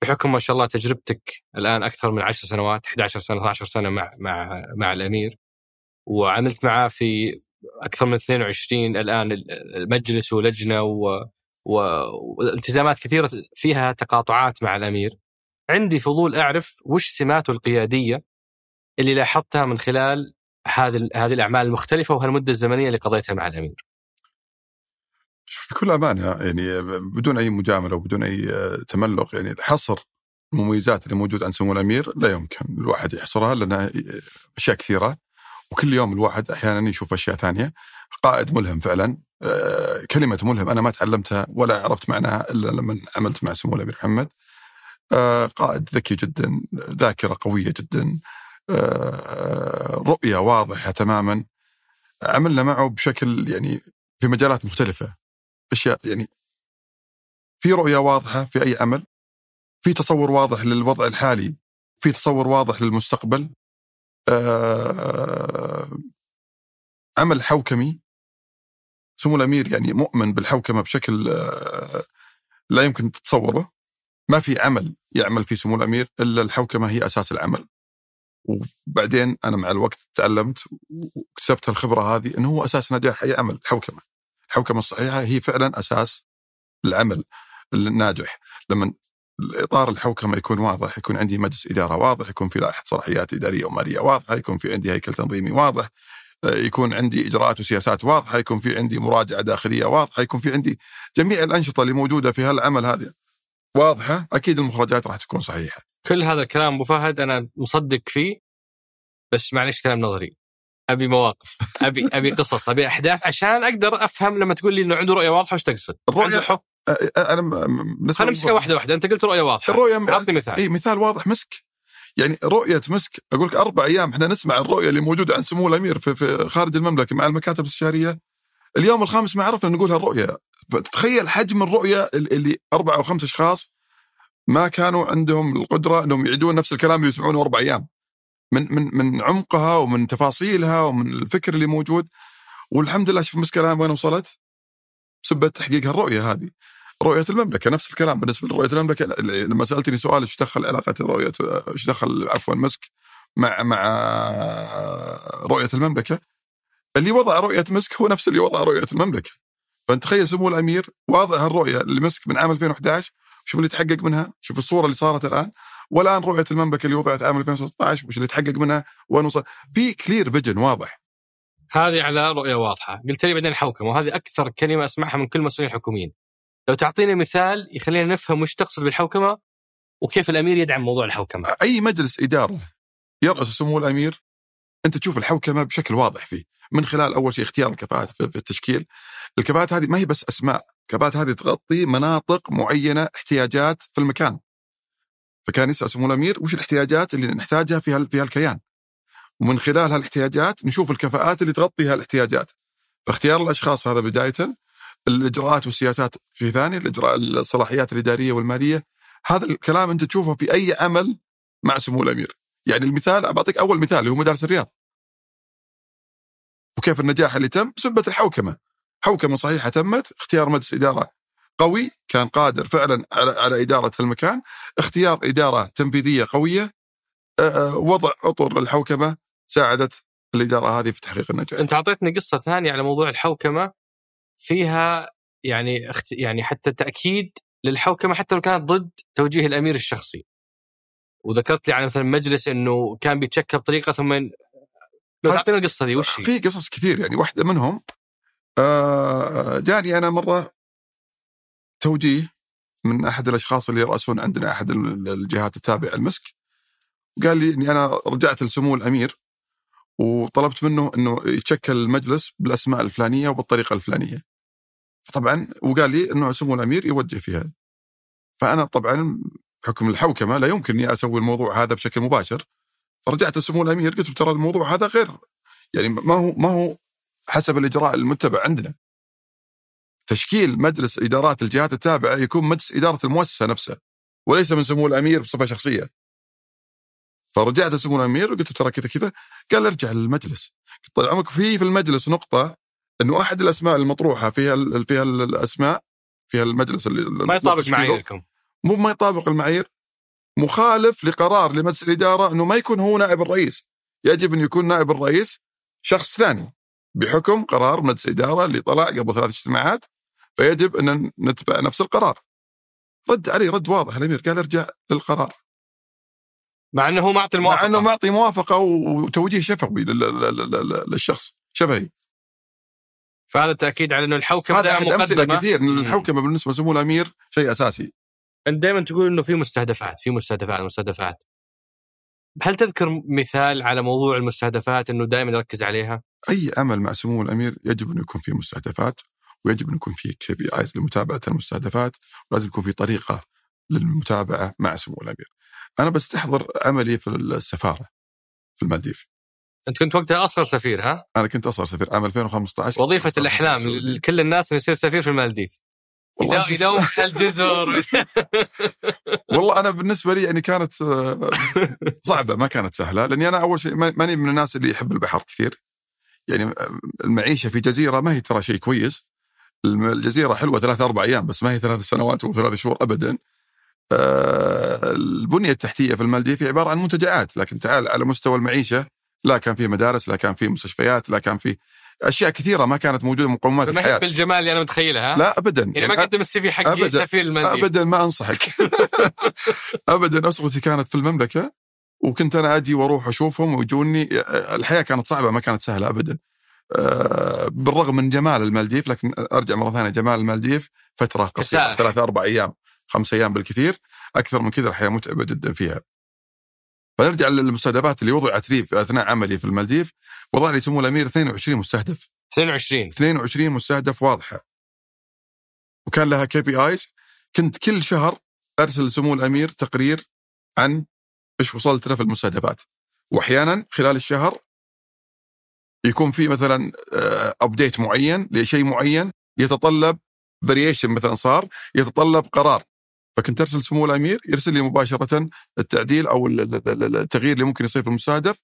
بحكم ما شاء الله تجربتك الآن أكثر من 10 سنوات 11 سنة 12 سنة مع مع مع الأمير وعملت معاه في أكثر من 22 الآن المجلس ولجنة و والتزامات كثيرة فيها تقاطعات مع الأمير. عندي فضول أعرف وش سماته القيادية اللي لاحظتها من خلال هذه هذه الأعمال المختلفة وهالمدة الزمنية اللي قضيتها مع الأمير. بكل أمانة يعني بدون أي مجاملة وبدون أي تملق يعني حصر المميزات اللي موجوده عند سمو الأمير لا يمكن الواحد يحصرها لأن أشياء كثيرة. وكل يوم الواحد أحيانا يشوف أشياء ثانية. قائد ملهم فعلا آه، كلمة ملهم أنا ما تعلمتها ولا عرفت معناها إلا لما عملت مع سمو الأمير محمد. آه، قائد ذكي جدا ذاكرة قوية جدا آه، رؤية واضحة تماما. عملنا معه بشكل يعني في مجالات مختلفة. أشياء يعني في رؤية واضحة في أي عمل في تصور واضح للوضع الحالي في تصور واضح للمستقبل آه عمل حوكمي سمو الأمير يعني مؤمن بالحوكمة بشكل آه لا يمكن تتصوره. ما في عمل يعمل فيه سمو الأمير إلا الحوكمة هي أساس العمل. وبعدين أنا مع الوقت تعلمت واكتسبت الخبرة هذه انه هو أساس نجاح أي عمل الحوكمه الحوكمه الصحيحة هي فعلا أساس العمل الناجح. لما الاطار الحوكمة يكون واضح يكون عندي مجلس إدارة واضح يكون في لائحة صلاحيات إدارية ومالية واضحة يكون في عندي هيكل تنظيمي واضح يكون عندي إجراءات وسياسات واضحة يكون في عندي مراجعة داخلية واضحة يكون في عندي جميع الأنشطة اللي موجودة في هالعمل هذه واضحة أكيد المخرجات راح تكون صحيحة. كل هذا الكلام أبو فهد أنا مصدق فيه بس معلش كلام نظري. أبي مواقف أبي أبي قصص أبي أحداث عشان أقدر أفهم لما تقول لي انه عنده رؤية واضحة وش تقصد؟ الرؤيه حب أنا خلينا نمسكها واحدة واحدة أنت قلت رؤية واضحة الرؤية أعطني مثال. إي مثال واضح مسك. يعني رؤية مسك أقول لك أربع أيام إحنا نسمع الرؤية اللي موجودة عند سمو الأمير في, في خارج المملكة مع المكاتب الاستشاريه اليوم الخامس ما عرفنا نقول هالرؤية. فتخيل حجم الرؤية اللي أربع أو خمس أشخاص ما كانوا عندهم القدرة إنهم يعيدون نفس الكلام اللي يسمعونه أربع أيام. من من من عمقها ومن تفاصيلها ومن الفكر اللي موجود. والحمد لله شوف مسك الآن وين وصلت؟ بسبب تحقيق هالرؤية هذه. رؤية المملكة نفس الكلام. بالنسبة لرؤية المملكة لما سألتني سؤال إيش دخل علاقة رؤية إيش دخل عفوا مسك مع مع رؤية المملكة؟ اللي وضع رؤية مسك هو نفس اللي وضع رؤية المملكة. فانت تخيل سمو الأمير واضع الرؤيه اللي مسك من عام 2011 شوف اللي تحقق منها شوف الصورة اللي صارت الآن. والآن رؤية المملكه اللي وضعت عام 2016 وش اللي تحقق منها؟ وين وصل في clear vision واضح. هذه على رؤية واضحة. قلت لي بعدين الحوكمه وهذه أكثر كلمة أسمعها من كل مسؤولين حكوميين لو تعطيني مثال يخلينا نفهم وش تقصد بالحوكمة وكيف الأمير يدعم موضوع الحوكمة. أي مجلس اداره يرأس سمو الأمير أنت تشوف الحوكمة بشكل واضح فيه. من خلال أول شيء اختيار الكفاءات في التشكيل. الكفاءات هذه ما هي بس أسماء الكفاءات هذه تغطي مناطق معينة احتياجات في المكان. فكان يسأل سمو الأمير وش الاحتياجات اللي نحتاجها في في هالكيان؟ ومن خلال هالإحتياجات نشوف الكفاءات اللي تغطي هالإحتياجات. فاختيار الأشخاص هذا بداية الإجراءات والسياسات في ثاني الإجراء الصلاحيات الإدارية والمالية. هذا الكلام أنت تشوفه في أي عمل مع سمو الأمير. يعني المثال بعطيك أول مثال اللي هو مدارس الرياض. وكيف النجاح اللي تم؟ بسبه الحوكمة. حوكمة صحيحة تمت اختيار مجلس إدارة قوي كان قادر فعلا على على إدارة المكان اختيار إدارة تنفيذية قوية وضع اطر للحوكمة ساعدت الإدارة هذه في تحقيق النجاح. أنت أعطيتني قصة ثانية على موضوع الحوكمة فيها يعني اخت... يعني حتى تأكيد للحوكمة حتى لو كانت ضد توجيه الأمير الشخصي. وذكرت لي عن مثلا مجلس إنه كان بيتشكل بطريقة ثم لو تعطينا القصة دي وش؟ في قصص كثير يعني واحدة منهم آه جاني أنا مرة توجيه من أحد الأشخاص اللي يرأسون عندنا أحد الجهات التابعة المسك قال لي إني أنا رجعت لسمو الأمير وطلبت منه إنه يتشكل المجلس بالأسماء الفلانية وبالطريقة الفلانية. طبعا وقال لي إنه سمو الأمير يوجه فيها. فأنا طبعا بحكم الحوكمة لا يمكن إني أسوي الموضوع هذا بشكل مباشر فرجعت لسمو الأمير قلت له ترى الموضوع هذا غير يعني ما هو ما هو حسب الإجراء المتبع عندنا تشكيل مجلس إدارات الجهات التابعة يكون مجلس إدارة المؤسسة نفسها وليس من سمو الأمير بصفة شخصية. فرجعت لسمو الأمير وقلت له ترى كذا كذا قال ارجع للمجلس. قلت طال عمرك في في المجلس نقطة انه احد الأسماء المطروحة فيها فيها الأسماء فيها المجلس اللي ما يطابق معاييركم. مو ما يطابق المعايير. مخالف لقرار لمجلس الإدارة إنه ما يكون هو نائب الرئيس. يجب أن يكون نائب الرئيس شخص ثاني بحكم قرار مجلس الاداره اللي طلع قبل ثلاث اجتماعات فيجب أن نتبع نفس القرار. رد علي رد واضح الأمير قال ارجع للقرار. مع أنه هو معطي الموافقة. مع انه معطي موافقة وتوجيه شفوي لل- لل- لل- للشخص شفهي فهذا تاكيد على أنه الحوكمة هذا أحد أمثلة مقدمة. كثير إن. الحوكمة بالنسبة لسمو الأمير شيء أساسي. أنت دائما تقول إنه في مستهدفات في مستهدفات مستهدفات. هل تذكر مثال على موضوع المستهدفات إنه دائما يركز عليها؟ أي عمل مع سمو الأمير يجب انه يكون فيه مستهدفات؟ ويجب انه يكون فيه KPIs لمتابعة المستهدفات ولازم يكون في طريقة للمتابعة مع سمو الأمير. أنا بستحضر عملي في السفارة في المالديف. أنت كنت وقتها أصغر سفير ها؟ أنا كنت أصغر سفير عام 2015 وظيفة أصغر الأحلام. لكل الناس إنه يصير سفير في المالديف والله, يداوم في الجزر والله أنا بالنسبة لي يعني كانت آه، صعبة ما كانت سهلة لأني أنا أول شيء ما- ماني من الناس اللي يحب البحر كثير. يعني آه، المعيشة في جزيرة ما هي ترى شيء كويس. الجزيرة حلوة ثلاث أربع أيام بس ما هي ثلاث سنوات وثلاث شهور ابدا. آه، البنية التحتية في المالديف هي عبارة عن منتجعات لكن تعال على مستوى المعيشة لا كان في مدارس لا كان في مستشفيات لا كان في أشياء كثيرة ما كانت موجودة مقومات ما الحياة بالجمال اللي أنا متخيلها ها؟ لا ابدا يعني ما قدم السي في حقي أبداً. سفير المالديف ابدا ما أنصحك ابدا أسرتي كانت في المملكة وكنت أنا أجي وأروح أشوفهم ويجوني الحياة كانت صعبة ما كانت سهلة ابدا آه، بالرغم من جمال المالديف لكن أرجع مرة ثانية جمال المالديف فترة قصيرة. ثلاث أربع أيام خمس أيام بالكثير أكثر من كذا الحياة متعبة جدا فيها. فنرجع للمستهدفات اللي وضعت لي في أثناء عملي في المالديف وضع لي سمو الأمير 22 مستهدف. 22 22 مستهدف واضحة. وكان لها KPIs كنت كل شهر أرسل لسمو الأمير تقرير عن إيش وصلت له في المستهدفات. واحيانا خلال الشهر يكون في مثلا update معين لشيء معين يتطلب variation مثلا صار يتطلب قرار فكنت أرسل سمو الأمير يرسل لي مباشرة التعديل أو ال- ال- ال- التغيير اللي ممكن يصير في المستهدف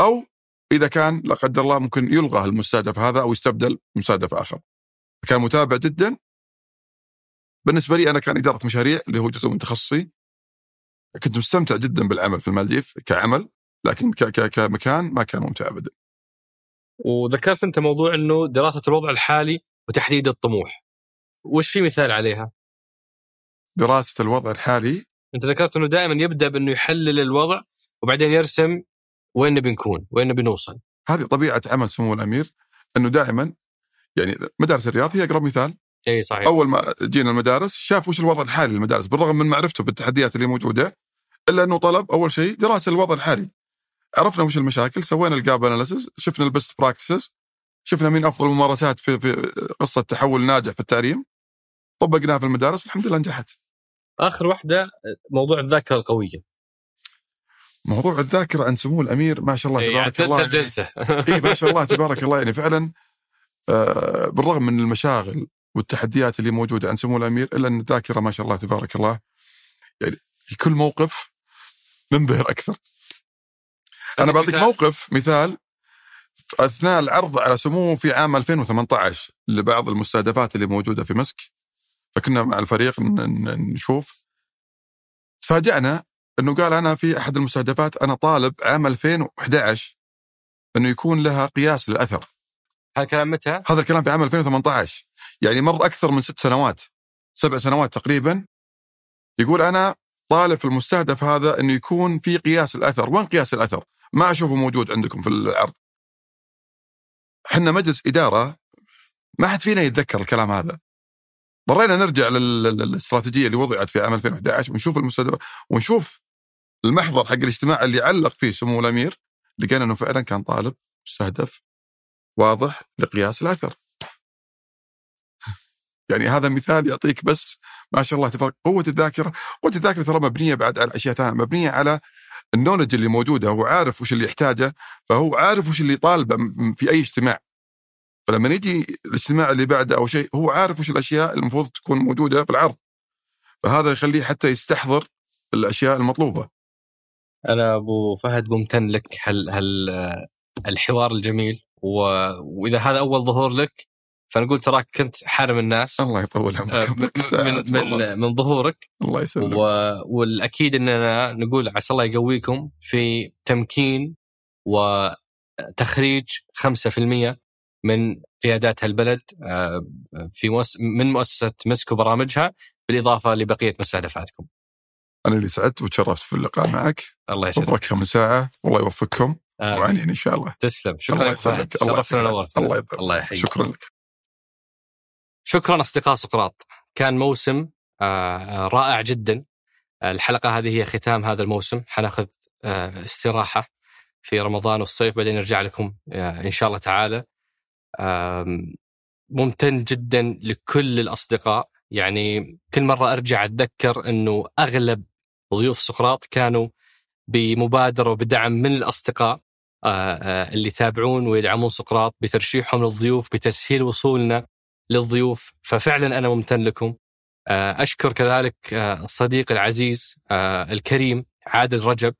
أو إذا كان لا قدر الله ممكن يلغى المستهدف هذا أو يستبدل مستهدف آخر. كان متابع جدا بالنسبة لي أنا كان إدارة مشاريع اللي هو جزء من تخصصي كنت مستمتع جدا بالعمل في المالديف كعمل لكن كمكان ما كان ممتع ابدا. وذكرت أنت موضوع إنه دراسة الوضع الحالي وتحديد الطموح وش في مثال عليها؟ دراسة الوضع الحالي أنت ذكرت إنه دائما يبدأ بإنه يحلل الوضع وبعدين يرسم وين نبي نكون؟ وين نبي نوصل؟ هذه طبيعة عمل سمو الأمير إنه دائما يعني مدارس الرياض هي أقرب مثال إي صحيح أول ما جينا المدارس شاف وش الوضع الحالي للمدارس بالرغم من معرفته بالتحديات اللي موجودة إلا إنه طلب أول شيء دراسة الوضع الحالي عرفنا وش المشاكل سوينا ال gap analysis شفنا ال best practices شفنا مين أفضل الممارسات في في قصة تحول ناجح في التعليم طبقناها في المدارس والحمد لله نجحت. آخر واحدة موضوع الذاكرة القوية. موضوع الذاكرة عند سمو الأمير ما شاء الله إيه، تبارك عدلت الله الجلسه اي ما شاء الله تبارك الله يعني فعلا آه، بالرغم من المشاغل والتحديات اللي موجودة عند سمو الأمير إلا أن الذاكرة ما شاء الله تبارك الله يعني في كل موقف ننبهر أكثر. أنا بعطيك مثال. موقف مثال أثناء العرض على سموه في عام 2018 لبعض المستهدفات اللي موجودة في مسك فكنا مع الفريق نشوف تفاجأنا إنه قال أنا في أحد المستهدفات أنا طالب عام 2011 إنه يكون لها قياس للأثر هالكلام متى؟ هذا الكلام في عام 2018 يعني مر أكثر من ست سنوات سبع سنوات تقريبا يقول أنا طالب في المستهدف هذا إنه يكون في قياس الأثر، وين قياس الأثر؟ ما أشوفه موجود عندكم في العرض. إحنا مجلس إدارة ما حد فينا يتذكر الكلام هذا. ضرينا نرجع لل- لل- للاستراتيجية اللي وضعت في عام 2011 ونشوف المستهدف ونشوف المحضر حق الاجتماع اللي علق فيه سمو الأمير لقينا إنه فعلا كان طالب مستهدف واضح لقياس الأثر. يعني هذا مثال يعطيك بس ما شاء الله تفرق قوة الذاكرة قوة الذاكرة ترى مبنية بعد على أشياء ثانية مبنية على النولج اللي موجوده هو عارف وش اللي يحتاجه فهو عارف وش اللي يطالبه في أي اجتماع. فلما يجي الاجتماع اللي بعده أو شيء هو عارف وش الأشياء المفروض تكون موجودة في العرض. فهذا يخليه حتى يستحضر الأشياء المطلوبة. أنا أبو فهد ممتن لك هال هال الحوار الجميل و... وإذا هذا أول ظهور لك فنقول تراك كنت حارم الناس. الله يطول عمرك. من من, من, من ظهورك. الله يسلمك. والأكيد إننا نقول عسى الله يقويكم في تمكين وتخريج 5% من قيادات البلد في مؤس... من مؤسسة مسكو برامجها بالإضافة لبقية مستهدفاتكم. أنا اللي سعدت وتشرفت في اللقاء معك. الله يسلمك. من ساعه والله يوفقكم. وعنين إن شاء الله. تسلم. شكرا لك شرفتنا ونورتنا الله يطلع. الله يحييك. شكرا لك. شكرا أصدقاء سقراط. كان موسم رائع جدا. الحلقة هذه هي ختام هذا الموسم. حنأخذ استراحة في رمضان والصيف بعدين نرجع لكم إن شاء الله تعالى. ممتن جدا لكل الأصدقاء. يعني كل مرة أرجع أتذكر إنه أغلب ضيوف سقراط كانوا بمبادرة وبدعم من الأصدقاء اللي يتابعون ويدعمون سقراط بترشيحهم للضيوف بتسهيل وصولنا للضيوف ففعلا أنا ممتن لكم. أشكر كذلك الصديق العزيز الكريم عادل رجب.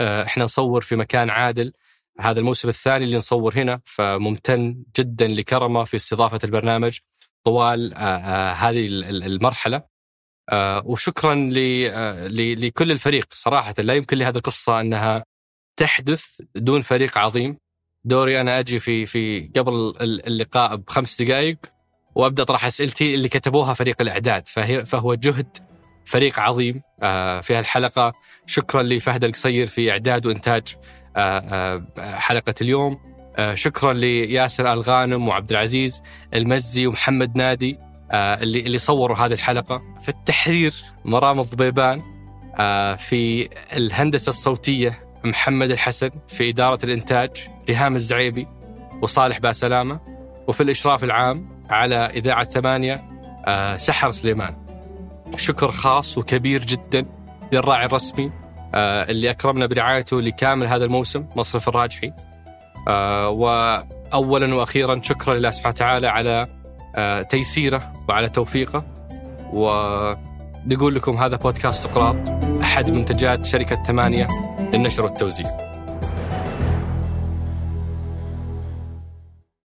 إحنا نصور في مكان عادل. هذا الموسم الثاني اللي نصور هنا فممتن جدا لكرمه في استضافة البرنامج. طوال هذه المرحلة. وشكرا لكل الفريق صراحة. لا يمكن لهذه القصة أنها تحدث دون فريق عظيم. دوري أنا أجي في في قبل اللقاء بخمس دقائق وأبدأ اطرح أسئلتي اللي كتبوها فريق الإعداد فهي فهو جهد فريق عظيم في هالحلقة. شكرا لفهد القصير في إعداد وإنتاج حلقة اليوم. شكرا لياسر الغانم وعبد العزيز المزي ومحمد نادي اللي اللي صوروا هذه الحلقة. في التحرير مرام الضبيبان في الهندسة الصوتية محمد الحسن في إدارة الإنتاج ريهام الزعيبي وصالح باسلامة وفي الإشراف العام على إذاعة ثمانية سحر سليمان. شكر خاص وكبير جدا للراعي الرسمي اللي أكرمنا برعايته لكامل هذا الموسم مصرف الراجحي. واولا وأخيرا شكرا لله سبحانه وتعالى على تيسيره وعلى توفيقه. ونقول لكم هذا بودكاست سقراط أحد منتجات شركة ثمانية للنشر والتوزيع.